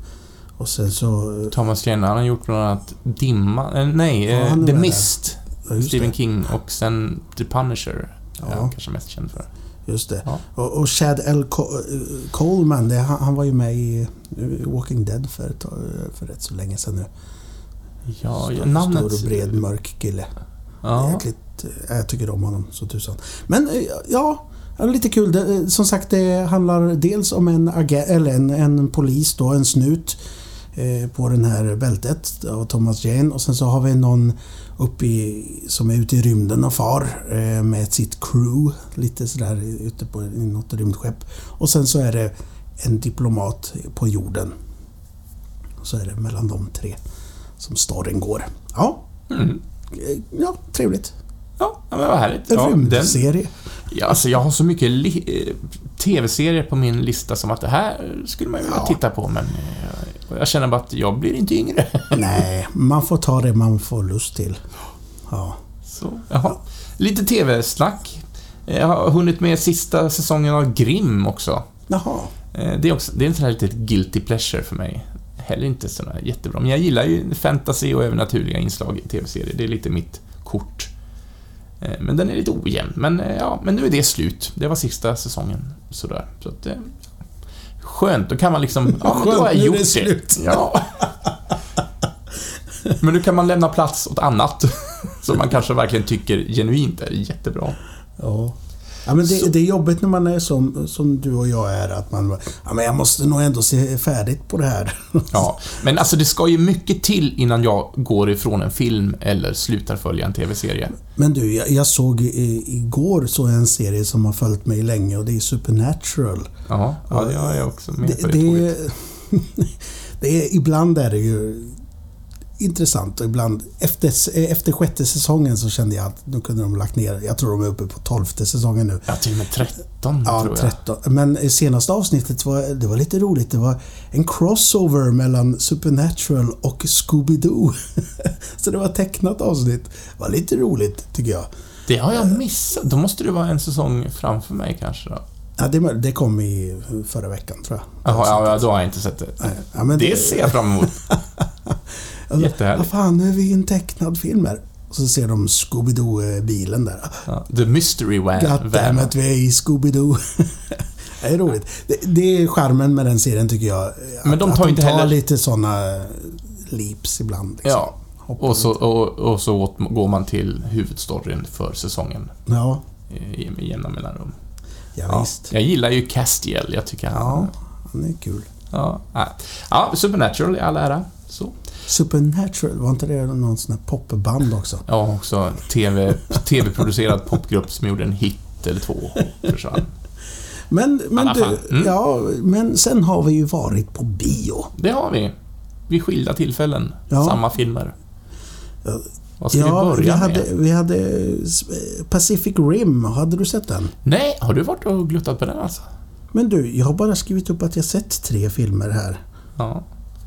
Och sen så... eh, Thomas Jane, han har gjort bland annat Dimma... Eh, nej, Ja, är The Mist. ja, Stephen. King och sen The Punisher. Ja. Ja. han kanske mest känd för. Just det. Ja. Och, och Chad L. Co- Coleman, det, han, han var ju med i Walking Dead för, för rätt så länge sedan nu. Ja, stor, namnet... Stor och bred mörk kille. Ja. Jäkligt, eh, jag tycker om honom så tusan. Men eh, ja, lite kul. Det, eh, som sagt, det handlar dels om en, eller en, en polis då, en snut på den här bältet av Thomas Jane. Och sen så har vi någon uppe i, som är ute i rymden och far eh, med sitt crew. Lite sådär ute på något rymdskepp. Och sen så är det en diplomat på jorden. Så är det mellan de tre som storyn går. Ja, Mm. eh, ja trevligt. Ja, men vad härligt. En Ja, rymdserie. ja, alltså jag har så mycket eh, TV-serier på min lista som att det här skulle man ju vilja Ja. titta på, men eh, jag känner bara att jag blir inte yngre. Nej, man får ta det man får lust till. Ja. Så, jaha. Lite TV-snack. Jag har hunnit med sista säsongen av Grimm också. Jaha. Eh, Det är, också, det är en sån här litet guilty pleasure för mig. Heller inte sådär jättebra. Men jag gillar ju fantasy och övernaturliga inslag i TV-serier. Det är lite mitt kort. Eh, Men den är lite ojämn. Men eh, ja, men nu är det slut. Det var sista säsongen. Sådär. Så att, eh, skönt, då kan man liksom... Ja, men då har jag gjort det slut. Ja. Men nu kan man lämna plats åt annat. Som man kanske verkligen tycker genuint är jättebra. Ja. Ja, men Så- det, det är jobbigt när man är som, som du och jag är. Att man ja, men jag måste nog ändå se färdigt på det här. Ja, men alltså det ska ju mycket till innan jag går ifrån en film eller slutar följa en TV-serie. Men du, jag, jag såg i, igår så en serie som har följt mig länge och det är Supernatural. Ja, ja det jag också med Det, på det det, det är, ibland är det ju intressant och ibland efter, efter sjätte säsongen så kände jag att nu kunde de lagt ner. Jag tror de är uppe på tolfte säsongen nu. Ja, till och med 13 Ja, tror jag. 13. Men senaste avsnittet var det var lite roligt. Det var en crossover mellan Supernatural och Scooby-Doo. så det var ett tecknat avsnitt. Det var lite roligt, tycker jag. Det har jag missat. Då måste det vara en säsong framför mig kanske då. Ja, det, det kom i förra veckan, tror jag. Jaha, ja, då har jag inte sett det. Nej, ja, men Det ser jag fram emot. Alltså, Jättehärligt. Vad fan, nu är vi i en tecknad film här. Och så ser de Scooby-Doo-bilen där. Ja, The Mystery Van. Goddammit, vi är i Scooby-Doo. det är roligt. Det, det är charmen med den serien tycker jag. Men Att- de att tar inte tar heller- lite såna leaps ibland. Liksom. Ja, Hoppar och så, och, och så går man till huvudstoryn för säsongen Ja, i, jämna mellanrum. ja, Ja, visst. jag gillar ju Castiel. Jag tycker han... Ja, han är kul. Ja, ja. ja Supernatural i all ära. Så. Supernatural, var inte det någon sån här popband också? Ja, också TV, TV-producerad popgrupp som gjorde en hit eller två försvann. Men, men du. Mm. ja, men sen har vi ju varit på bio. Det har vi. Vid skilda tillfällen. Ja. Samma filmer. Vad ska ja, vi vi börja med? hade, vi hade Pacific Rim, hade du sett den? Nej, har du varit och gluttat på den alltså? Men du, jag har bara skrivit upp att jag sett tre filmer här. Ja.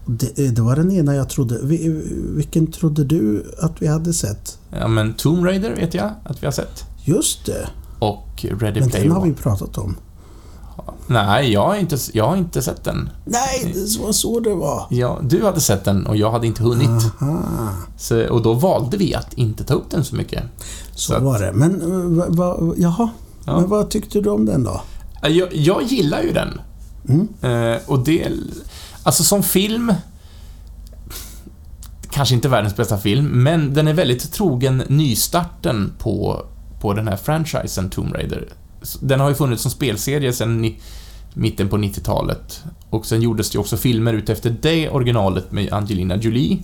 Det, eh, det var den ena jag trodde. Vi- Vilken trodde du att vi hade sett? Ja, men Tomb Raider vet jag att vi har sett. Just det, Och Ready men Player den har vi pratat om. Nej, jag har, inte, jag har inte sett den. Nej, det var så det var. Ja, du hade sett den och jag hade inte hunnit. Så, och då valde vi att inte ta upp den så mycket. så att- var det. Men eh, va, va, jaha, Ja. men vad tyckte du om den då? Jag, jag gillar ju den. Mm? Eh, och det... Alltså som film... Kanske inte världens bästa film, men den är väldigt trogen nystarten på, på den här franchisen Tomb Raider. Den har ju funnits som spelserie sedan ni- mitten på 90-talet. Och sen gjordes det också filmer utefter det originalet med Angelina Jolie,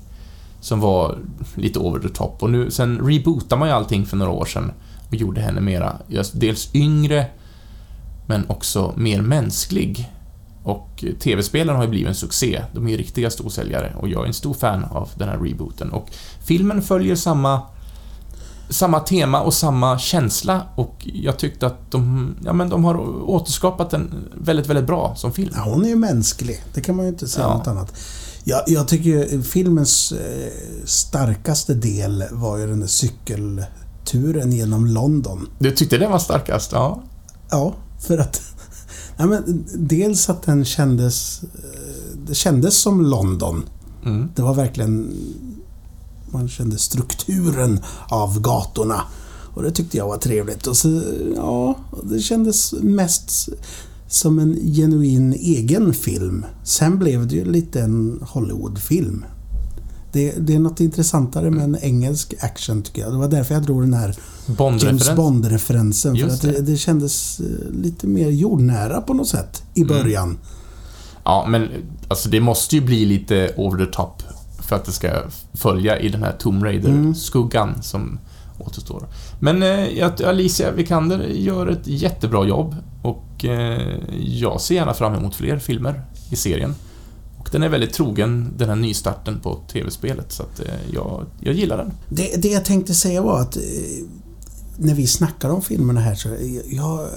som var lite over the top. Och nu, sen rebootade man ju allting för några år sedan och gjorde henne mera, dels yngre, men också mer mänsklig. Och TV-spelen har ju blivit en succé. De är ju riktiga storsäljare och jag är en stor fan av den här rebooten. Och filmen följer samma samma tema och samma känsla och jag tyckte att de, ja men de har återskapat den väldigt, väldigt bra som film. Ja, hon är ju mänsklig. Det kan man ju inte säga Ja. något annat. Jag, jag tycker filmens eh, starkaste del var ju den där cykelturen genom London. Du tyckte den var starkast? Ja. Ja, för att... Nej, men dels att den kändes... eh, Det kändes som London. Mm. Det var verkligen... Man kände strukturen av gatorna. Och det tyckte jag var trevligt. Och så, ja, det kändes mest som en genuin egen film. Sen blev det ju lite en Hollywoodfilm. Det, det är något intressantare med en engelsk action tycker jag. Det var därför jag drog den här James Bond-referens. Bond-referensen. För att det, det. kändes eh, lite mer jordnära på något sätt i Mm. början. Ja, men alltså det måste ju bli lite over the top för att det ska följa i den här Tomb Raider-skuggan som återstår. Men eh, Alicia Vikander gör ett jättebra jobb och eh, jag ser gärna fram emot fler filmer i serien. Den är väldigt trogen den här nystarten på TV-spelet, så att eh, jag, jag gillar den. Det, det jag tänkte säga var att eh, när vi snackar om filmerna här så jag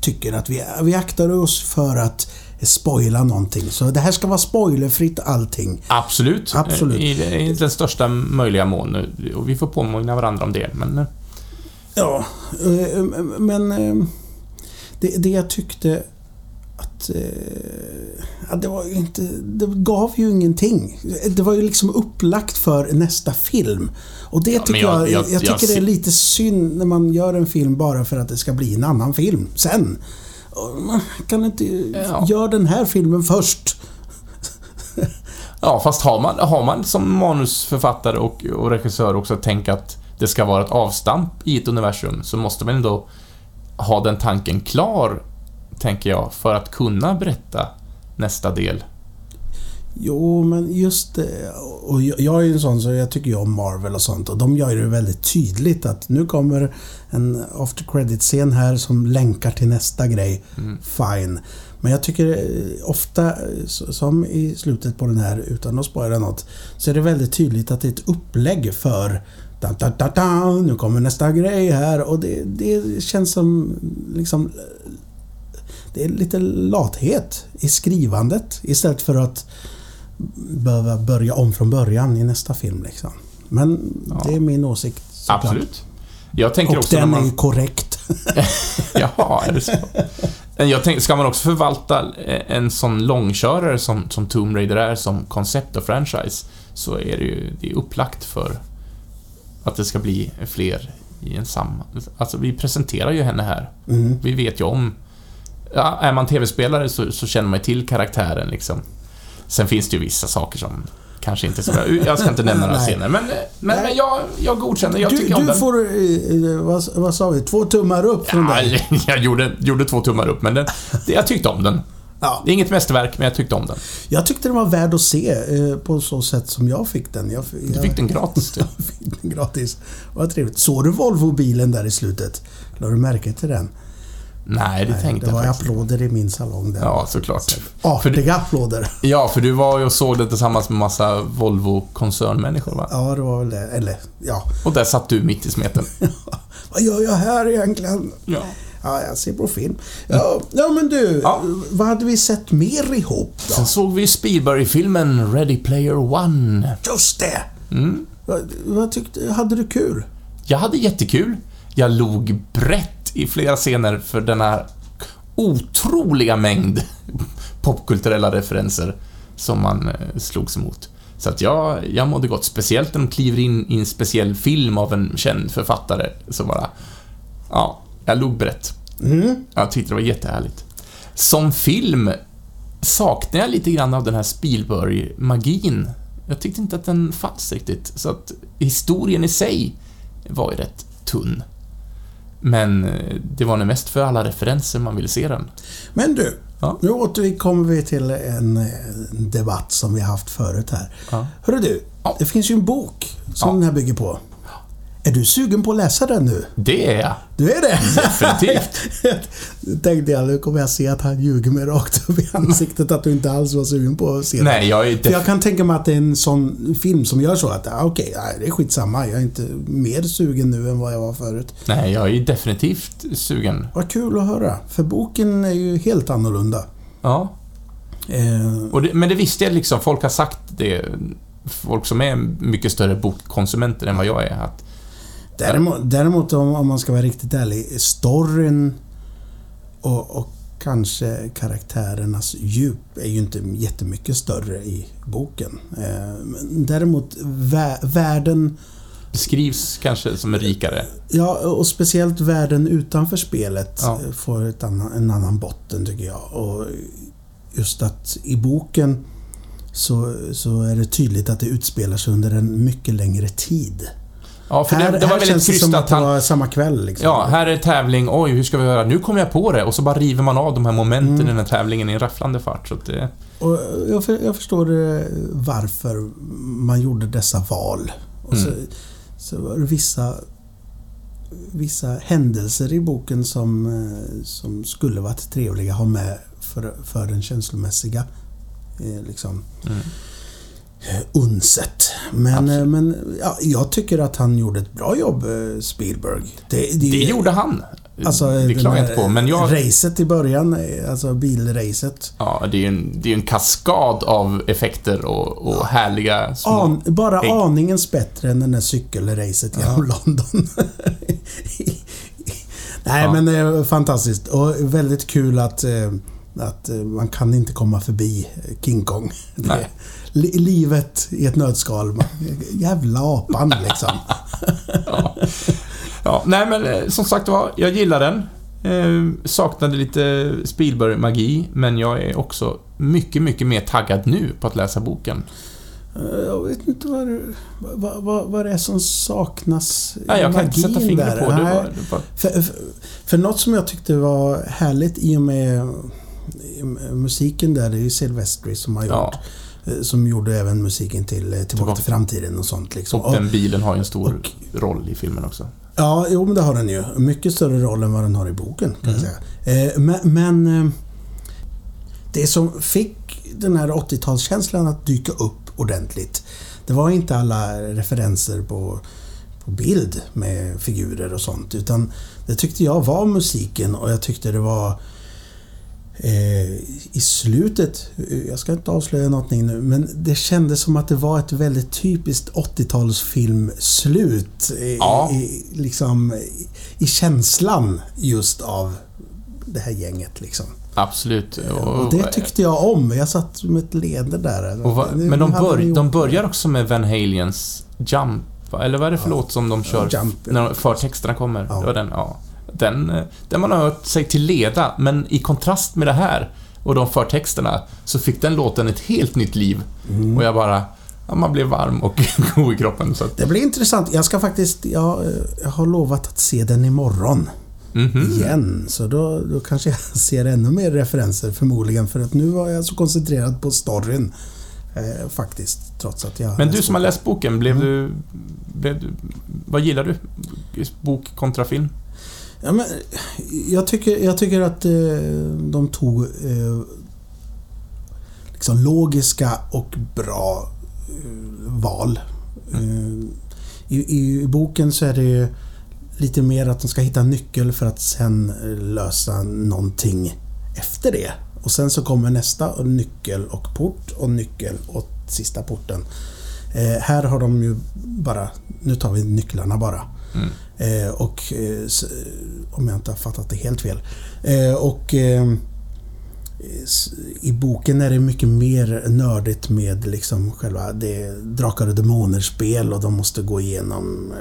tycker att vi, vi aktar oss för att spoila någonting. Så det här ska vara spoilerfritt allting. Absolut. Absolut. I, I den största möjliga mån. Och vi får påminna varandra om det, men... eh, Ja, eh, men eh, det, det jag tyckte att... eh, Ja, det var ju inte... Det gav ju ingenting. Det var ju liksom upplagt för nästa film. Och det Ja, tycker jag- jag, jag, jag- jag tycker det är lite synd när man gör en film bara för att det ska bli en annan film sen. Man Kan inte... Ja. Gör den här filmen först. Ja, fast har man, har man som manusförfattare och, och regissör också tänkt att det ska vara ett avstamp i ett universum, så måste man ändå ha den tanken klar, tänker jag, för att kunna berätta nästa del. Jo, men just det. Och jag är ju en sån så jag tycker ju om Marvel och sånt och de gör det väldigt tydligt att nu kommer en after credit-scen här som länkar till nästa grej. Mm. Fine. Men jag tycker eh, ofta, eh, som i slutet på den här, utan att spoila något, så är det väldigt tydligt att det är ett upplägg för da, da, da, da, nu kommer nästa grej här och det, det känns som liksom det är lite lathet i skrivandet istället för att behöva börja om från början i nästa film. Liksom. Men Ja. det är min åsikt. såklart. Absolut. Jag tänker Och också den är man... ju korrekt. Jaha, är det så? Jag tänker, ska man också förvalta en sån långkörare som, som Tomb Raider är som koncept och franchise, så är det ju det är upplagt för att det ska bli fler i en samma... Alltså, vi presenterar ju henne här. Mm. Vi vet ju om... Ja, är man tv-spelare så, så känner man till karaktären liksom. Sen finns det ju vissa saker som kanske inte så bra. Jag ska inte nämna några scener, men, men, men jag, jag godkänner, jag Du, tycker om du den. får, eh, eh, vad, vad sa vi, två tummar upp från Ja, dig. jag gjorde, gjorde två tummar upp, men den, jag tyckte om den. Ja, Det är inget mästerverk, men jag tyckte om den. jag tyckte den var värd att se eh, på så sätt som jag fick den. Jag, Du jag fick den gratis. Du. fick den gratis. Vad trevligt. Såg du Volvo-bilen där i slutet? Lade du märke till den? Nej, det Nej, tänkte det var jag faktiskt applåder i min salong där. Ja, såklart. Artiga applåder. ja, för du var ju och såg det tillsammans med massa Volvo-koncernmänniskor, va? Ja, det var väl det. Eller, ja. Och där satt du mitt i smeten. Vad gör jag här egentligen? Ja. Ja, jag ser på film. Ja, ja men du. Ja. Vad hade vi sett mer ihop då? Sen såg vi Spielberg-filmen Ready Player One. Just det! Mm. Vad, vad tyckte Hade du kul? Jag hade jättekul. Jag log brett i flera scener för den här otroliga mängd popkulturella referenser som man eh, slogs emot. Så att jag, jag mådde gott, speciellt när de kliver in i en speciell film av en känd författare. Så bara... Ja, jag log brett. Mm. Jag tyckte det var jättehärligt. Som film saknar jag lite grann av den här Spielberg-magin. Jag tyckte inte att den fanns riktigt, så att historien i sig var ju rätt tunn. Men eh, det var nog mest för alla referenser man ville se den. Men du, Ja. Nu återkommer vi till en, eh, debatt som vi haft förut här. Ja. Hörru du, Ja. det finns ju en bok som Ja. den här bygger på. Är du sugen på att läsa den nu? Det är jag. Du är det? Definitivt. Tänkte jag, nu kommer jag se att han ljuger mig rakt upp i ansiktet att du inte alls var sugen på att se den. Nej, jag är För jag kan tänka mig att det är en sån film som gör så att, ah, okej, nej, det är skitsamma. Jag är inte mer sugen nu än vad jag var förut. Nej, jag är definitivt sugen. Vad kul att höra. För boken är ju helt annorlunda. Ja. Eh, det, men det visste jag liksom, folk har sagt det. Folk som är mycket större bokkonsumenter än vad jag är. Att, däremot, däremot om, om man ska vara riktigt ärlig, storyn och, och kanske karaktärernas djup är ju inte jättemycket större i boken. Eh, däremot vä världen beskrivs kanske som rikare. Ja, och speciellt världen utanför spelet Ja. får annan, en annan botten tycker jag. Och just att i boken så, så är det tydligt att det utspelar sig under en mycket längre tid. Ja, för här det, det var väldigt känns det som att det var samma kväll liksom. ja, här är tävling. Oj, hur ska vi göra? Nu kommer jag på det. Och så bara river man av de här momenten Mm. i den här tävlingen i en rafflande fart. Så det, Och jag, för, jag förstår eh, varför man gjorde dessa val. Och så, Mm. så var det vissa, vissa händelser i boken som, eh, som skulle varit trevliga att ha med för, för den känslomässiga eh, liksom, mm. Eh, unset. Men, Absolut. eh, men ja, jag tycker att han gjorde ett bra jobb, eh, Spielberg. Det, det, det gjorde han. Alltså, det klagar jag inte på. Men jag... Racet i början, alltså bilracet. Ja, det är ju en, det är en kaskad av effekter och, och härliga små... An, bara ägg. aningens bättre än den där cykelracet genom London. Nej Ja. men fantastiskt och väldigt kul att, att eh, man kan inte komma förbi King Kong. Det, livet i ett nötskal. Jävla apan liksom. Ja. ja, nej men eh, som sagt var, jag gillar den. Eh, saknade lite Spielberg-magi, men jag är också mycket, mycket mer taggad nu på att läsa boken. Eh, Jag vet inte vad, det- vad, vad, vad det är som saknas i Nej, jag kan inte sätta fingret på det. Var, det var, För, för, för något som jag tyckte var härligt i och med musiken där, det är ju Silvestri som har gjort. ja, eh, Som gjorde även musiken till eh, Tillbaka Tillbaka. till framtiden och sånt liksom. och den bilen har ju en stor och- roll i filmen också. Ja, jo men det har den ju. Mycket större roll än vad den har i boken kan jag Mm. säga. Eh, men men det som fick den här 80-talskänslan att dyka upp ordentligt. Det var inte alla referenser på, på bild med figurer och sånt. Utan det tyckte jag var musiken och jag tyckte det var i slutet, eh, jag ska inte avslöja någonting nu, men det kändes som att det var ett väldigt typiskt 80-talsfilmslut. I, Ja. i, liksom, i, känslan just av det här gänget liksom. Absolut. Och det tyckte jag om. Jag satt med ett leende där. och vad- Nu- men de, bör, de börjar också med Van Haliens Jump, va? eller vad är det för Ja. låt som de kör Jump, när förtexterna kommer? Ja. Det var den, ja. Den, eh, den man har hört sig till leda, men i kontrast med det här och de förtexterna så fick den låten ett helt nytt liv. Mm. Och jag bara... Ja, man blev varm och god i kroppen. Så att, Det blir intressant. Jag ska faktiskt... Jag, eh, jag har lovat att se den imorgon. mhm. Igen. Så då, då kanske jag ser ännu mer referenser förmodligen. För att nu var jag så koncentrerad på storyn. Eh, faktiskt. Trots att jag... Men du som har läst boken, blev Mm. du... Blev du vad gillar du? Bok kontra film? Ja, men, jag, tycker, jag tycker att eh, de tog eh, liksom logiska och bra eh, val. Eh, i, I boken så är det lite mer att de ska hitta en nyckel för att sen lösa någonting efter det. Och sen så kommer nästa och nyckel och port och nyckel och sista porten. Eh, här har de ju bara, nu tar vi nycklarna bara. Mm. Eh, och eh, om jag inte har fattat det helt fel. Eh, och i boken är det mycket mer nördigt med liksom själva det Drakar och Demoner-spel och de måste gå igenom...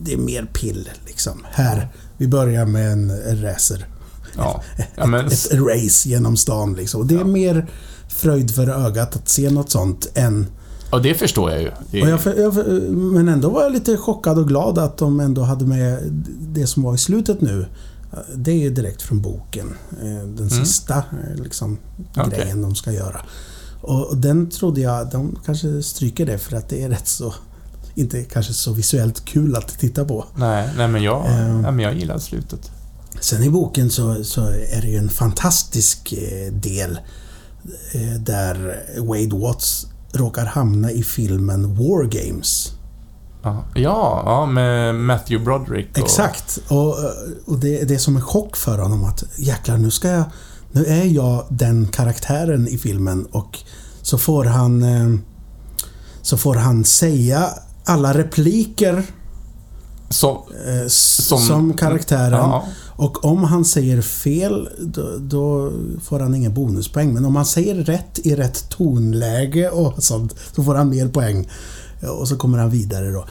Det är mer pill liksom. Här, vi börjar med en, racer. Ja. ja men, Ett race genom stan liksom. Det är Ja. mer fröjd för ögat att se något sånt än... och det förstår jag ju. Det, jag, för- jag, för- men ändå var jag lite chockad och glad att de ändå hade med det som var i slutet nu. Det är ju direkt från boken. Eh, Den sista eh, liksom, Okej. grejen de ska göra. Och den trodde jag, de kanske stryker det för att det är rätt så... Inte kanske så visuellt kul att titta på. Nej, nej men jag, Ehm. nej, men jag gillar slutet. Sen i boken så, så är det ju en fantastisk eh, del eh, där Wade Watts råkar hamna i filmen War Games. Ja, ja, med Matthew Broderick. Och, Exakt. Och, och det, det är som en chock för honom att jäklar, nu ska jag... Nu är jag den karaktären i filmen och så får han... eh, Så får han säga alla repliker Så, eh, Som- som, karaktären. ja, Och om han säger fel, då, då får han ingen bonuspoäng. Men om han säger rätt i rätt tonläge och sånt, så får han mer poäng. Och så kommer han vidare då.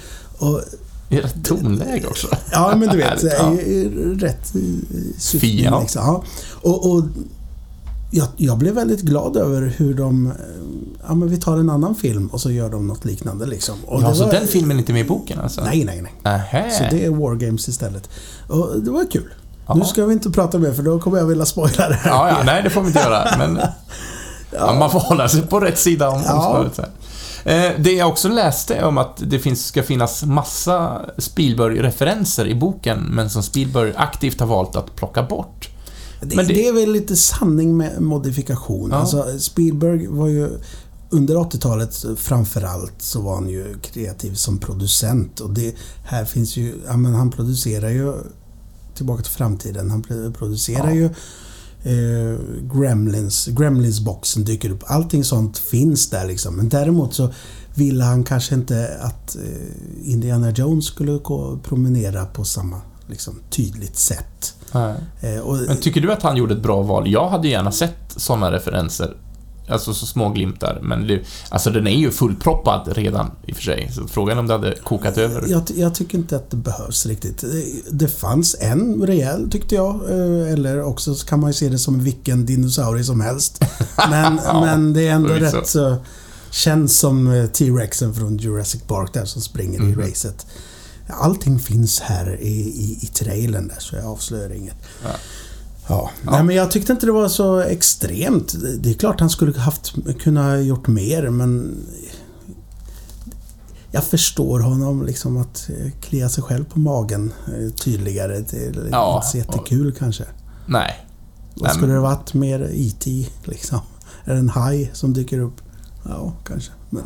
Och, i rätt tonläge också. ja, men du vet, Ja. rätt syftning. Liksom. Ja. Och, och jag, jag blev väldigt glad över hur de... eh, Ja, men vi tar en annan film och så gör de något liknande liksom. Och Ja, det så var- den filmen är inte med i boken alltså? Nej, nej, nej. Nähä. Så det är War Games istället. Och det var kul. Ja. Nu ska vi inte prata mer för då kommer jag vilja spoila det här. Ja, ja, nej det får vi inte göra. Men ja. man får hålla sig på rätt sida om Ja. snöret. Eh, Det jag också läste om att det finns, ska finnas massa Spielberg-referenser i boken, men som Spielberg aktivt har valt att plocka bort. Det, Men det- det... är väl lite sanning med modifikation. Ja. Alltså, Spielberg var ju... Under 80-talet framförallt så var han ju kreativ som producent och det här finns ju... Ja, men han producerar ju Tillbaka till framtiden. Han pro- producerar Ja. ju eh, Gremlins. Gremlins-boxen dyker upp. Allting sånt finns där liksom. Men däremot så ville han kanske inte att eh, Indiana Jones skulle gå, promenera på samma liksom, tydligt sätt. Eh, och, Men tycker du att han gjorde ett bra val? Jag hade gärna sett sådana referenser. Alltså så små glimtar, men det, alltså den är ju fullproppad redan i och för sig. Så frågan är om det hade kokat över. Jag, jag tycker inte att det behövs riktigt. Det, fanns en rejäl tyckte jag. eh, Eller också så kan man ju se det som vilken dinosaurie som helst. Men, Ja, men det är ändå rätt så... Känns som eh, T-Rexen från Jurassic Park där som springer Mhm. i racet. Allting finns här i, i, i trailern där så jag avslöjar inget. Ja. Ja. Ja. Nej, men jag tyckte inte det var så extremt. Det är klart han skulle haft, kunna gjort mer men... Jag förstår honom liksom att eh, klia sig själv på magen eh, tydligare. Det är Ja, inte så jättekul kanske. Nej. Vad skulle det varit mer IT liksom? Är det en haj som dyker upp? Ja, kanske. Men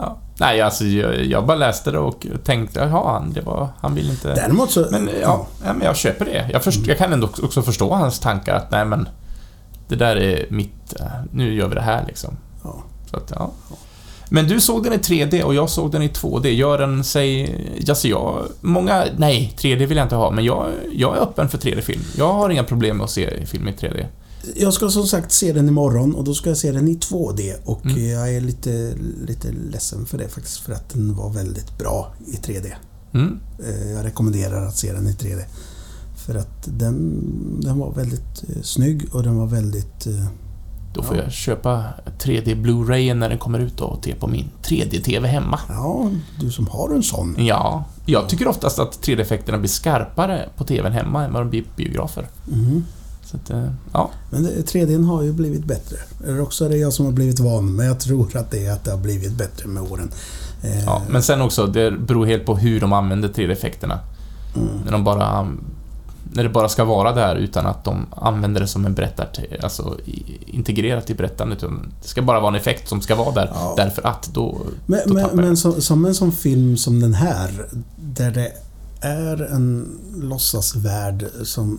Ja. Nej, alltså jag, jag bara läste det och tänkte, jaha, han, det var, han vill inte... däremot så... Men ja, ja, men jag köper det. Jag, först, jag kan ändå också förstå hans tankar att, nej men, det där är mitt, eh, nu gör vi det här liksom. Ja. Så att, ja. Men du såg den i 3D och jag såg den i 2D. Gör den sig... Alltså jag... Många... Nej, 3D vill jag inte ha, men jag, jag är öppen för 3D-film. Jag har inga problem med att se film i 3D. Jag ska som sagt se den imorgon och då ska jag se den i 2D och Mm. jag är lite, lite ledsen för det faktiskt för att den var väldigt bra i 3D. Mm. Eh, Jag rekommenderar att se den i 3D. För att den, den var väldigt eh, snygg och den var väldigt... eh, Då får Ja. jag köpa 3D Blu-rayen när den kommer ut då och te på min 3D-TV hemma. Ja, du som har en sån. Ja, jag tycker oftast att 3D-effekterna blir skarpare på TVn hemma än vad de blir på biografer. Mhm. Så att, eh, ja. Men det, 3D har ju blivit bättre. Eller också är det jag som har blivit van, men jag tror att det är att det har blivit bättre med åren. Eh, ja. Men sen också, det beror helt på hur de använder 3D-effekterna. mm. När de bara... När det bara ska vara där utan att de använder det som en berättar... Alltså integrerat i berättandet. Det ska bara vara en effekt som ska vara där. Ja. Därför att då... Men, då men, men som, som en sån film som den här, där det är en låtsasvärld som...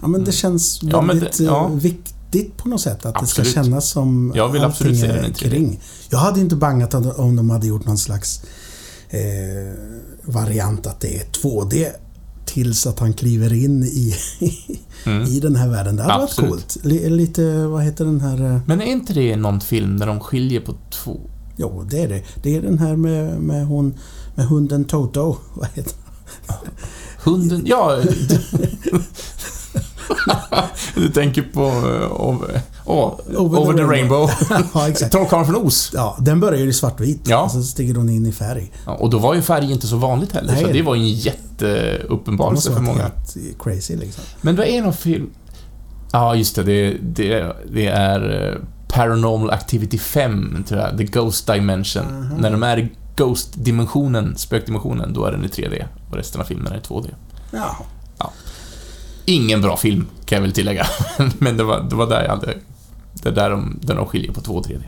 Ja men det Mm. känns men väldigt det- ja. eh, viktigt på något sätt. Att det Absolut. ska kännas som Jag vill absolut se den i 3D. kring. Jag hade inte bangat om de hade gjort någon slags eh, variant att det är 2D tills att han kliver in i, Mm. i den här världen. Det hade varit Absolut. coolt. Li- Lite, vad heter den här... eh, Men är inte det någon film där de skiljer på två... Jo, det är det. Det är den här med, med, hon, med hunden Toto. Vad heter Hunden... Ja... du tänker på eh, Ol- Och Over, the, Rainbow. ja, exakt. Trollkarlen från Oz. Ja, den börjar ju i svartvit. Ja. Och så stiger hon in i färg. Ja, och då var ju färg inte så vanligt heller, Nej. så det var ju en jätteuppenbarelse för många. helt crazy liksom. Men det är någon film... Ja, just det. Det, det, det är eh, Paranormal Activity 5, tror jag. The Ghost Dimension. Mhm. När de är i Ghost-dimensionen, spökdimensionen, då är den i 3D. Och resten av filmen är i 2D. Ja. Ingen bra film, kan jag väl tillägga. Men det var, det var där jag hade... Det är där de, där de skiljer på 2 och 3D.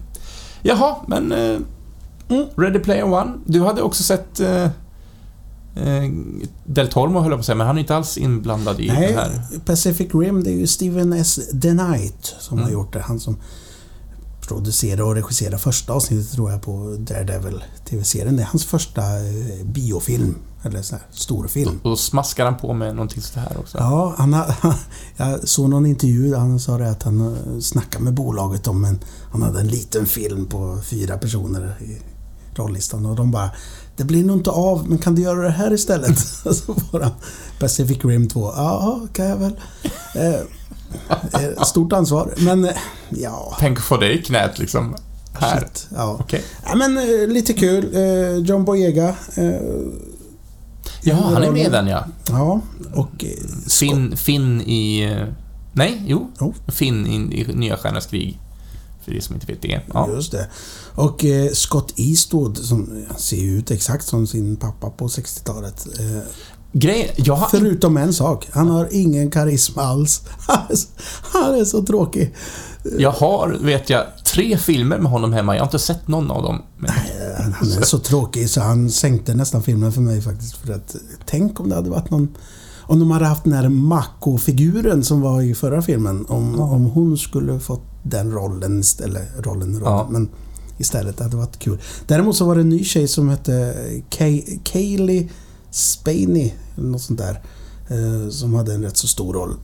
Jaha, men... Eh, Mm. Ready Player One. Du hade också sett... Eh, eh, Del Tormo höll jag på att säga, men han är inte alls inblandad i det Nej, här. Pacific Rim, det är ju Steven S. DeKnight som Mm. har gjort det. Han som producerade och regisserade första avsnittet tror jag på Daredevil TV-serien. Det är hans första eh, biofilm. Eller sån här storfilm. Och då smaskar han på med någonting sånt här också. Ja, han har, jag såg någon intervju där han sa det att han eh, snackade med bolaget om en... Han hade en liten film på fyra personer i rollistan och de bara Det blir nog inte av, men kan du göra det här istället? Så får han Pacific Rim 2. Ja, kan jag väl. Eh, eh, stort ansvar, men ja... Tänk få det i knät liksom. Här. Shit, ja. Okej. ja, men lite kul. John Boyega. Ja, han är med i den ja. Ja, och... Eh, Finn, Finn i... Nej, jo. Jo. Finn i, i Nya Stjärnors krig. För de som inte vet det. Ja. Just det. Och eh, Scott Eastwood som ser ut exakt som sin pappa på 60-talet. Eh, Grej, jag har förutom en sak. Han har ingen karisma alls. Han är så, han är så tråkig. Jag har, vet jag, tre filmer med honom hemma. Jag har inte sett någon av dem. Men, Eh, Han är så tråkig så han sänkte nästan filmen för mig faktiskt. För att, tänk om det hade varit någon... Om de hade haft den här Mako-figuren som var i förra filmen. Om, Ja. om hon skulle fått den rollen istället. Rollen, rollen. Ja. Men istället, det hade varit kul. Däremot så var det en ny tjej som hette Kay, Kaylee Spaney. Eller något sånt där. Eh, som hade en rätt så stor roll.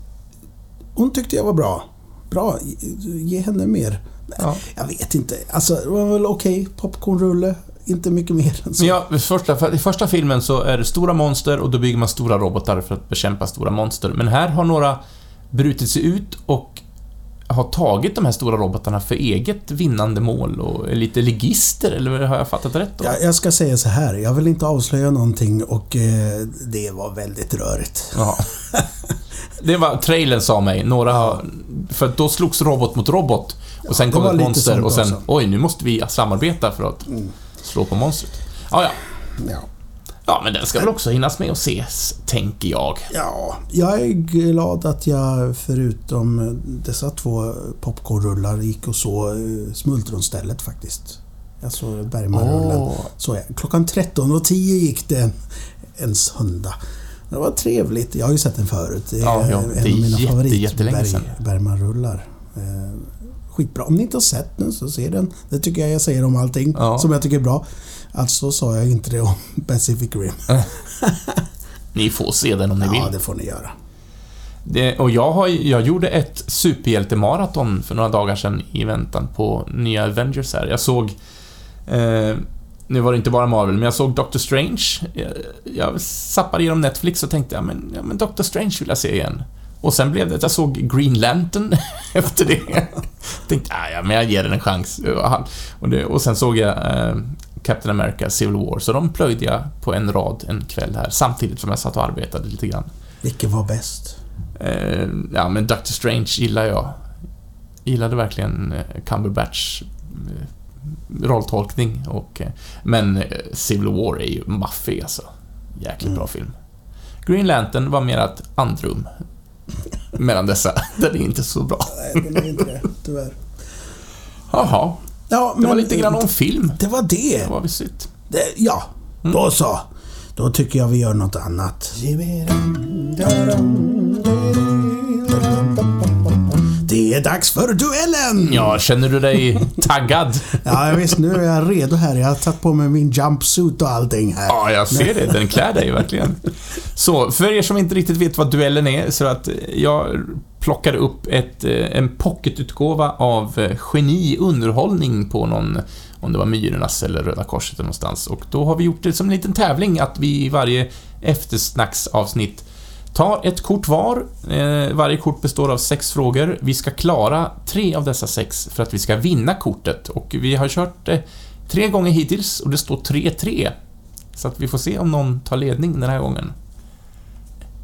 Hon tyckte jag var bra. Bra, ge henne mer. Ja. Jag vet inte. Alltså, det var väl okej. Popcornrulle. Inte mycket mer än så. Men ja, första, för, I första filmen så är det stora monster och då bygger man stora robotar för att bekämpa stora monster. Men här har några brutit sig ut och har tagit de här stora robotarna för eget vinnande mål och är lite ligister, eller har jag fattat rätt då? Jag, jag ska säga så här. Jag vill inte avslöja någonting och eh, det var väldigt rörigt. Ja. Det var trailern sa mig. Några har... För då slogs robot mot robot. Och sen det kom ett monster och sen, oj, nu måste vi samarbeta för att Mm. slå på monstret. Ja, ja. Ja. Ja, men den ska väl också hinnas med och ses, tänker jag. ja, jag är glad att jag förutom dessa två popcornrullar gick och så eh, Smultronstället faktiskt. Jag såg Bergmanrullen. Så jag, klockan 13.10 gick det en, en söndag. Det var trevligt. Jag har ju sett den förut. Det är, Ja, ja, en det är av mina jätte- favorit jättelänge sedan. Bergmanrullar. Eh, skitbra. Om ni inte har sett den så se den. Det tycker jag jag säger om allting Ja. som jag tycker är bra. Alltså sa jag inte det om Pacific Rim. Ni får se den om ni Ja, vill. det får ni göra. Det, och jag, har, jag gjorde ett superhjältemaraton för några dagar sedan i väntan på nya Avengers här. Jag såg... Eh, nu var det inte bara Marvel, men jag såg Doctor Strange. Jag, jag zappade igenom Netflix och tänkte, ja men, ja men Doctor Strange vill jag se igen. Och sen blev det att jag såg Green Lantern efter det. tänkte, "Ah, ja men jag ger den en chans. Och han- Och, det, och sen såg jag eh, Captain America Civil War, så de plöjde jag på en rad en kväll här, samtidigt som jag satt och arbetade lite grann. Vilken var bäst? Eh, ja, men Doctor Strange gillar jag. Gillade verkligen eh, Cumberbatch eh, rolltolkning och... Eh, men eh, Civil War är ju maffig alltså. Jäkligt bra film. Green Lantern var mer ett andrum mellan dessa. Den är inte så bra. Nej, den är inte det, tyvärr. Jaha, Ja, det var lite grann om film. Det var det. Det var visst. det ja, Mm. då så. Då tycker jag vi gör något annat. Det är dags för duellen! Ja, känner du dig taggad? Ja, visst. Nu är jag redo här. Jag har tagit på mig min jumpsuit och allting här. Ja, jag ser det. Den klär dig verkligen. Så, för er som inte riktigt vet vad duellen är, så att jag plockade upp ett, eh, en pocketutgåva av eh, Geni underhållning på någon, om det var Myrornas eller Röda Korset eller någonstans. Och då har vi gjort det som en liten tävling att vi i varje eftersnacksavsnitt Tar ett kort var. Eh, varje kort består av sex frågor. Vi ska klara tre av dessa sex för att vi ska vinna kortet. Och vi har kört det tre gånger hittills och det står 3-3. Så att vi får se om någon tar ledning den här gången.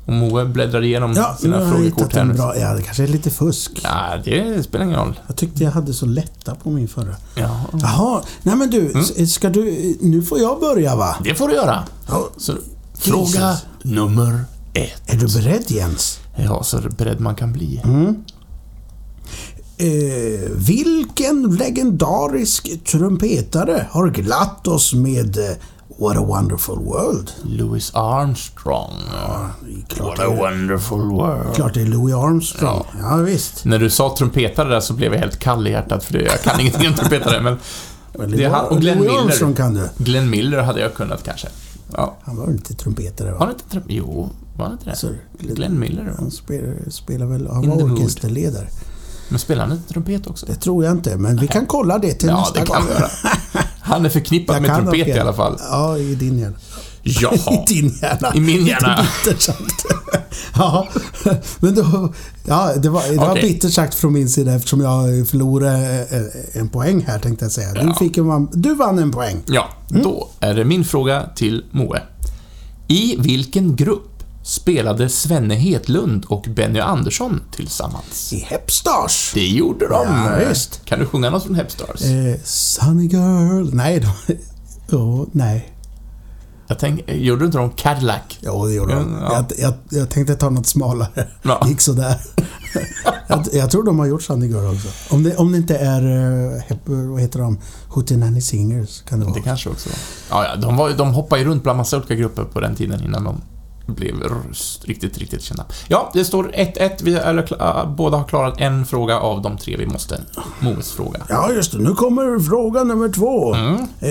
Och Moe bläddrar igenom Ja, sina jag frågekort här nu. bra... Ja, det kanske är lite fusk. Ja, det spelar ingen roll. Jag tyckte jag hade så lätta på min förra. Ja. Jaha, nej men du, Mm. ska du... Nu får jag börja va? Det får du göra. Ja, Så, fråga nummer ett. Är du beredd Jens? Ja, så beredd man kan bli. Mm. Eh, vilken legendarisk trumpetare har glatt oss med eh, What a wonderful world? Louis Armstrong. Klart What a wonderful world. klart det är Louis Armstrong. Ja, visst. När du sa trumpetare där så blev jag helt kall i hjärtat för det, jag kan ingenting om trumpetare, men Det han- och Glenn Louis Miller. Armstrong kan du. Glenn Miller hade jag kunnat kanske. Ja. Han var väl inte trumpetare va? han inte trum... Jo, var han inte det? Så, Glenn Miller. Han spelar, spelar väl... Han In var orkesterledare. Men spelar han inte trumpet också? Det tror jag inte, men vi kan kolla det till Ja, nästa det kan gång. Han är förknippad Jag med trumpet i alla fall. Ja, i din hjärna. Jaha. I din hjärna. I min hjärna. Lite bittert sagt. ja, men då... Ja, det var, det var Okej. bittert sagt från min sida eftersom jag förlorade eh, en poäng här tänkte jag säga. Du, Ja. fick en, du vann en poäng. Ja, då är det min fråga till Moe. I vilken grupp spelade Svenne Hetlund och Benny Andersson tillsammans? I Hepstars. Det gjorde de! Ja, visst. Kan du sjunga något från Hepstars? Eh, Sunny Girl. Nej, de... Oh, nej. Jag tänk, gjorde du inte de Cadillac? Jo, det gjorde de. Ja. Jag, jag, jag tänkte ta något smalare. Ja. gick sådär. jag, jag tror de har gjort Sunny Girl också. Om det, om det inte är... Uh, hep, vad heter de? Hootenanny Singers kan det vara. Det kanske också var. Ja, ja, de, var, de hoppade ju runt bland massa olika grupper på den tiden innan de blev riktigt, riktigt kända. Ja, det står 1-1. Vi äh, båda har klarat en fråga av de tre vi måste. Moes fråga. Ja, just det. Nu kommer fråga nummer två. Mm. Eh,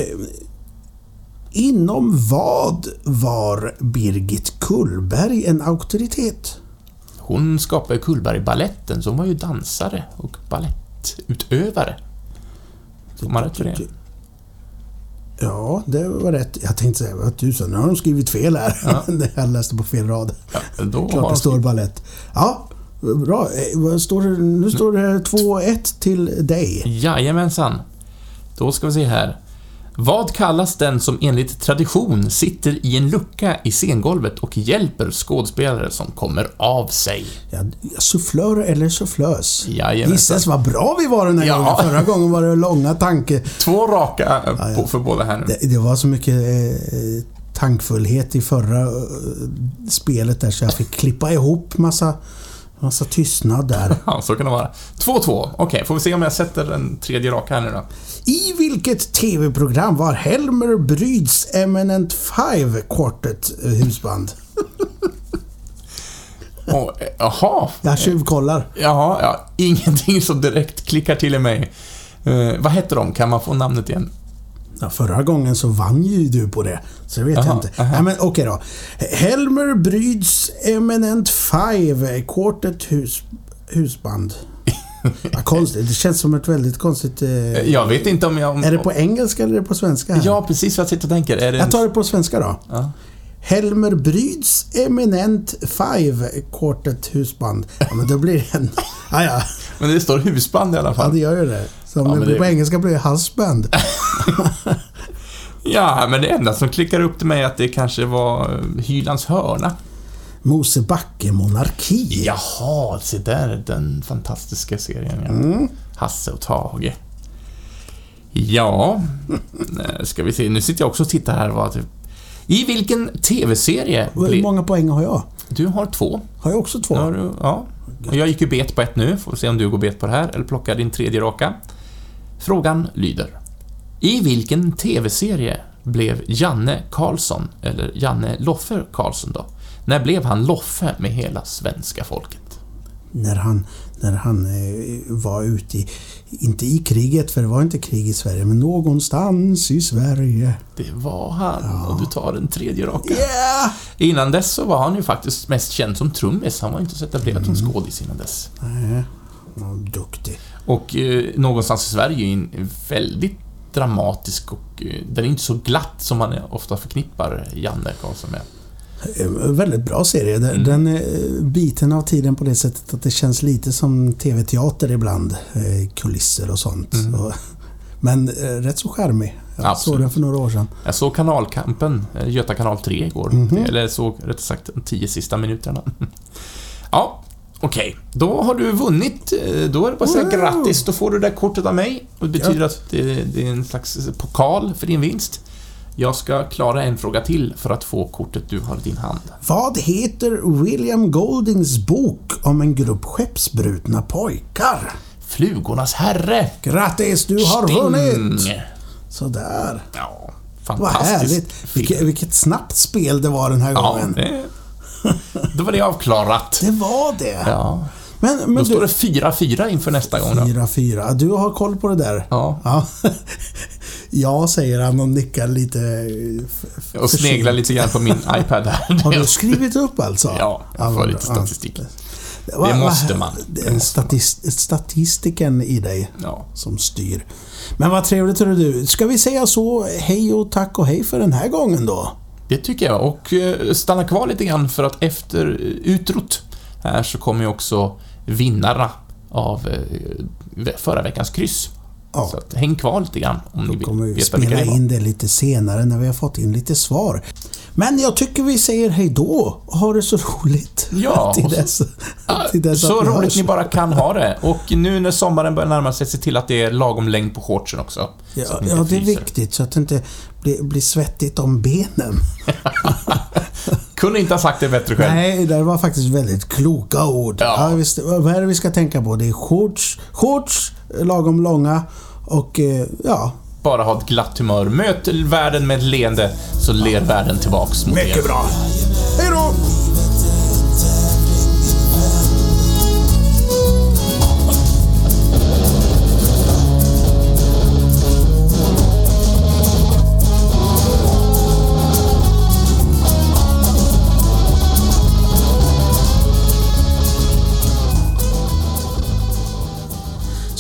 inom vad var Birgit Kullberg en auktoritet? Hon skapade Kullbergbaletten, så hon var ju dansare och balettutövare. Får man rätt för det? Ja, det var rätt. Jag tänkte säga, vad tusan, nu har de skrivit fel här. Ja. jag läste på fel rad. Ja, då Klart det står ballett. Ja, bra. Eh, vad står det? Nu står det 2-1 till dig. Jajamensan. Då ska vi se här. Vad kallas den som enligt tradition sitter i en lucka i scengolvet och hjälper skådespelare som kommer av sig? Ja, sufflör eller? Jajamensan. Gissas vad bra vi var den här Ja. gången. Förra gången var det långa tanke... Två raka Ja, ja. För båda här nu. Det, det var så mycket eh, tankfullhet i förra eh, spelet där så jag fick klippa ihop massa, massa tystnad där. Ja, så kan det vara. 2-2. Okej, får vi se om jag sätter den tredje raka här nu då. I vilket TV-program var Helmer Bryds Eminent Five Quartet eh, husband? Eh, Jaha. Jag tjuvkollar. Jaha, ja. Ingenting som direkt klickar till i mig. Eh, vad hette de? Kan man få namnet igen? Ja, förra gången så vann ju du på det. Så det vet Aha, jag inte. aha. Nej, men okej då. Helmer Bryds Eminent Five Quartet hus, husband. Ja, konstigt. Det känns som ett väldigt konstigt... Eh, Jag vet inte om jag... Om, Är det på engelska eller är det på svenska? Här? Ja, precis vad jag sitter och tänker. Är det en... Jag tar det på svenska då. Ja. Helmer Bryds Eminent Five Quartet husband. Ja, men då blir det en... Ja, ja. Men det står husband i alla ja fall. det gör ju det. Så om Ja, det blir på engelska blir det husband. Ja, men det enda som klickar upp till mig är att det kanske var eh, Hylands hörna. Mosebacke monarki. Jaha, se där den fantastiska serien. Ja. Mm. Hasse och Tage. Ja, eh, ska vi se. Nu sitter jag också och tittar här. Vad typ. I vilken TV-serie Hur många poäng har jag? Du har två. Har jag också två? Har du, ja. Och jag gick ju bet på ett nu. Får se om du går bet på det här eller plockar din tredje raka. Frågan lyder. I vilken TV-serie blev Janne Karlsson, eller Janne Loffe Karlsson då? När blev han Loffe med hela svenska folket? När han, när han eh, var ute i, inte i kriget, för det var inte krig i Sverige, men någonstans i Sverige. Det var han, och du tar den tredje raka. Yeah! Innan dess så var han ju faktiskt mest känd som trummis. Han var inte så etablerad som skådis innan dess. Nej, duktig. Och eh, någonstans i Sverige är en väldigt dramatisk och eh, den är inte så glatt som man ofta förknippar Janne Karlsson med. Eh, Väldigt bra serie. Den, Mm. den är biten av tiden på det sättet att det känns lite som TV-teater ibland. Eh, Kulisser och sånt. Mm. Och, men eh, rätt så charmig. Jag såg Absolut. den för några år sedan. Jag såg Kanalkampen, eh, Göta kanal 3 igår. Mhm. Eller såg rättare sagt de tio sista minuterna. ja, okej. Då har du vunnit. Eh, Då är det bara att säga Wow. grattis. Då får du det där kortet av mig. Och det betyder att det, det är en slags pokal för din vinst. Jag ska klara en fråga till för att få kortet du har i din hand. Vad heter William Goldings bok om en grupp skeppsbrutna pojkar? Flugornas herre! Grattis, du har Sting! vunnit! Sådär. Ja, Vad fantastiskt. härligt. film. Vilket, vilket snabbt spel det var den här Ja, gången. det... Då var det avklarat. Det var det. Ja. Men, men Då du... står det 4-4 inför nästa gång då. 4-4. Du har koll på det där? Ja. Ja, ja säger han och nickar lite... eh, Och sneglar lite grann på min iPad här. Har du skrivit upp alltså? Ja, jag får lite statistik. Va- va- måste man. Det är statist, statistiken i dig Ja. som styr. Men vad trevligt hörru du. Ska vi säga så hej och tack och hej för den här gången då? Det tycker jag. Och eh, stanna kvar lite grann för att efter eh, utrot här så kommer ju också vinnarna av eh, förra veckans kryss. Ja. Så att, häng kvar lite grann om ni Då kommer vill vi veta spela in det lite senare när vi har fått in lite svar. Men jag tycker vi säger hej då. Ha det så roligt. Ja, till och så- dess, till dess Så roligt hörs. ni bara kan ha det. Och nu när sommaren börjar närma sig, se till att det är lagom längd på shortsen också. så Ja, ni ja, det är viktigt så att inte blir, blir svettigt om benen. Kunde inte ha sagt det bättre själv. Nej, det var faktiskt väldigt kloka ord. Ja. Ja. visst, vad är det vi ska tänka på? Det är shorts, shorts lagom långa och eh, ja, Bara ha ett glatt humör. Möt världen med ett leende, så ler världen tillbaks mot er. mycket bra.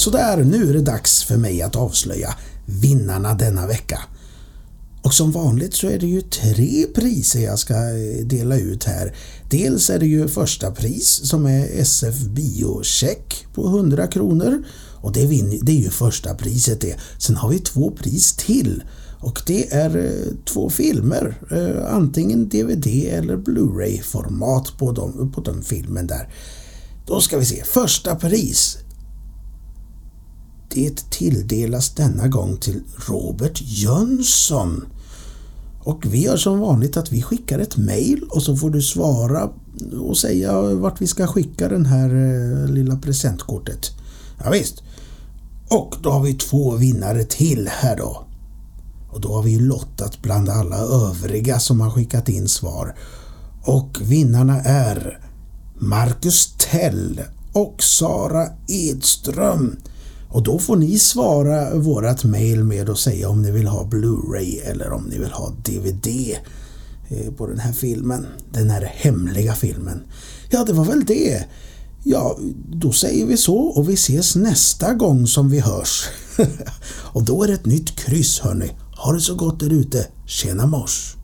Sådär, nu är det dags för mig att avslöja vinnarna denna vecka. Och som vanligt så är det ju tre priser jag ska eh, dela ut här. Dels är det ju första pris som är SF Biocheck på 100 kronor. Och det, vinner, det är ju första priset det. Sen har vi två pris till. Och det är eh, två filmer. Eh, antingen DVD eller Blu-ray format på, dem, på den filmen där. Då ska vi se. Första pris det tilldelas denna gång till Robert Jönsson. Och vi gör som vanligt att vi skickar ett mail och så får du svara och säga vart vi ska skicka den här eh, lilla presentkortet. Ja, visst. Och då har vi två vinnare till här då. Och då har vi ju lottat bland alla övriga som har skickat in svar. Och vinnarna är Marcus Tell och Sara Edström. Och då får ni svara vårat mail med att säga om ni vill ha Blu-ray eller om ni vill ha DVD eh, på den här filmen. Den här hemliga filmen. Ja, det var väl det. Ja, då säger vi så och vi ses nästa gång som vi hörs. och då är det ett nytt kryss hörni. Ha det så gott där ute. Tjena mors!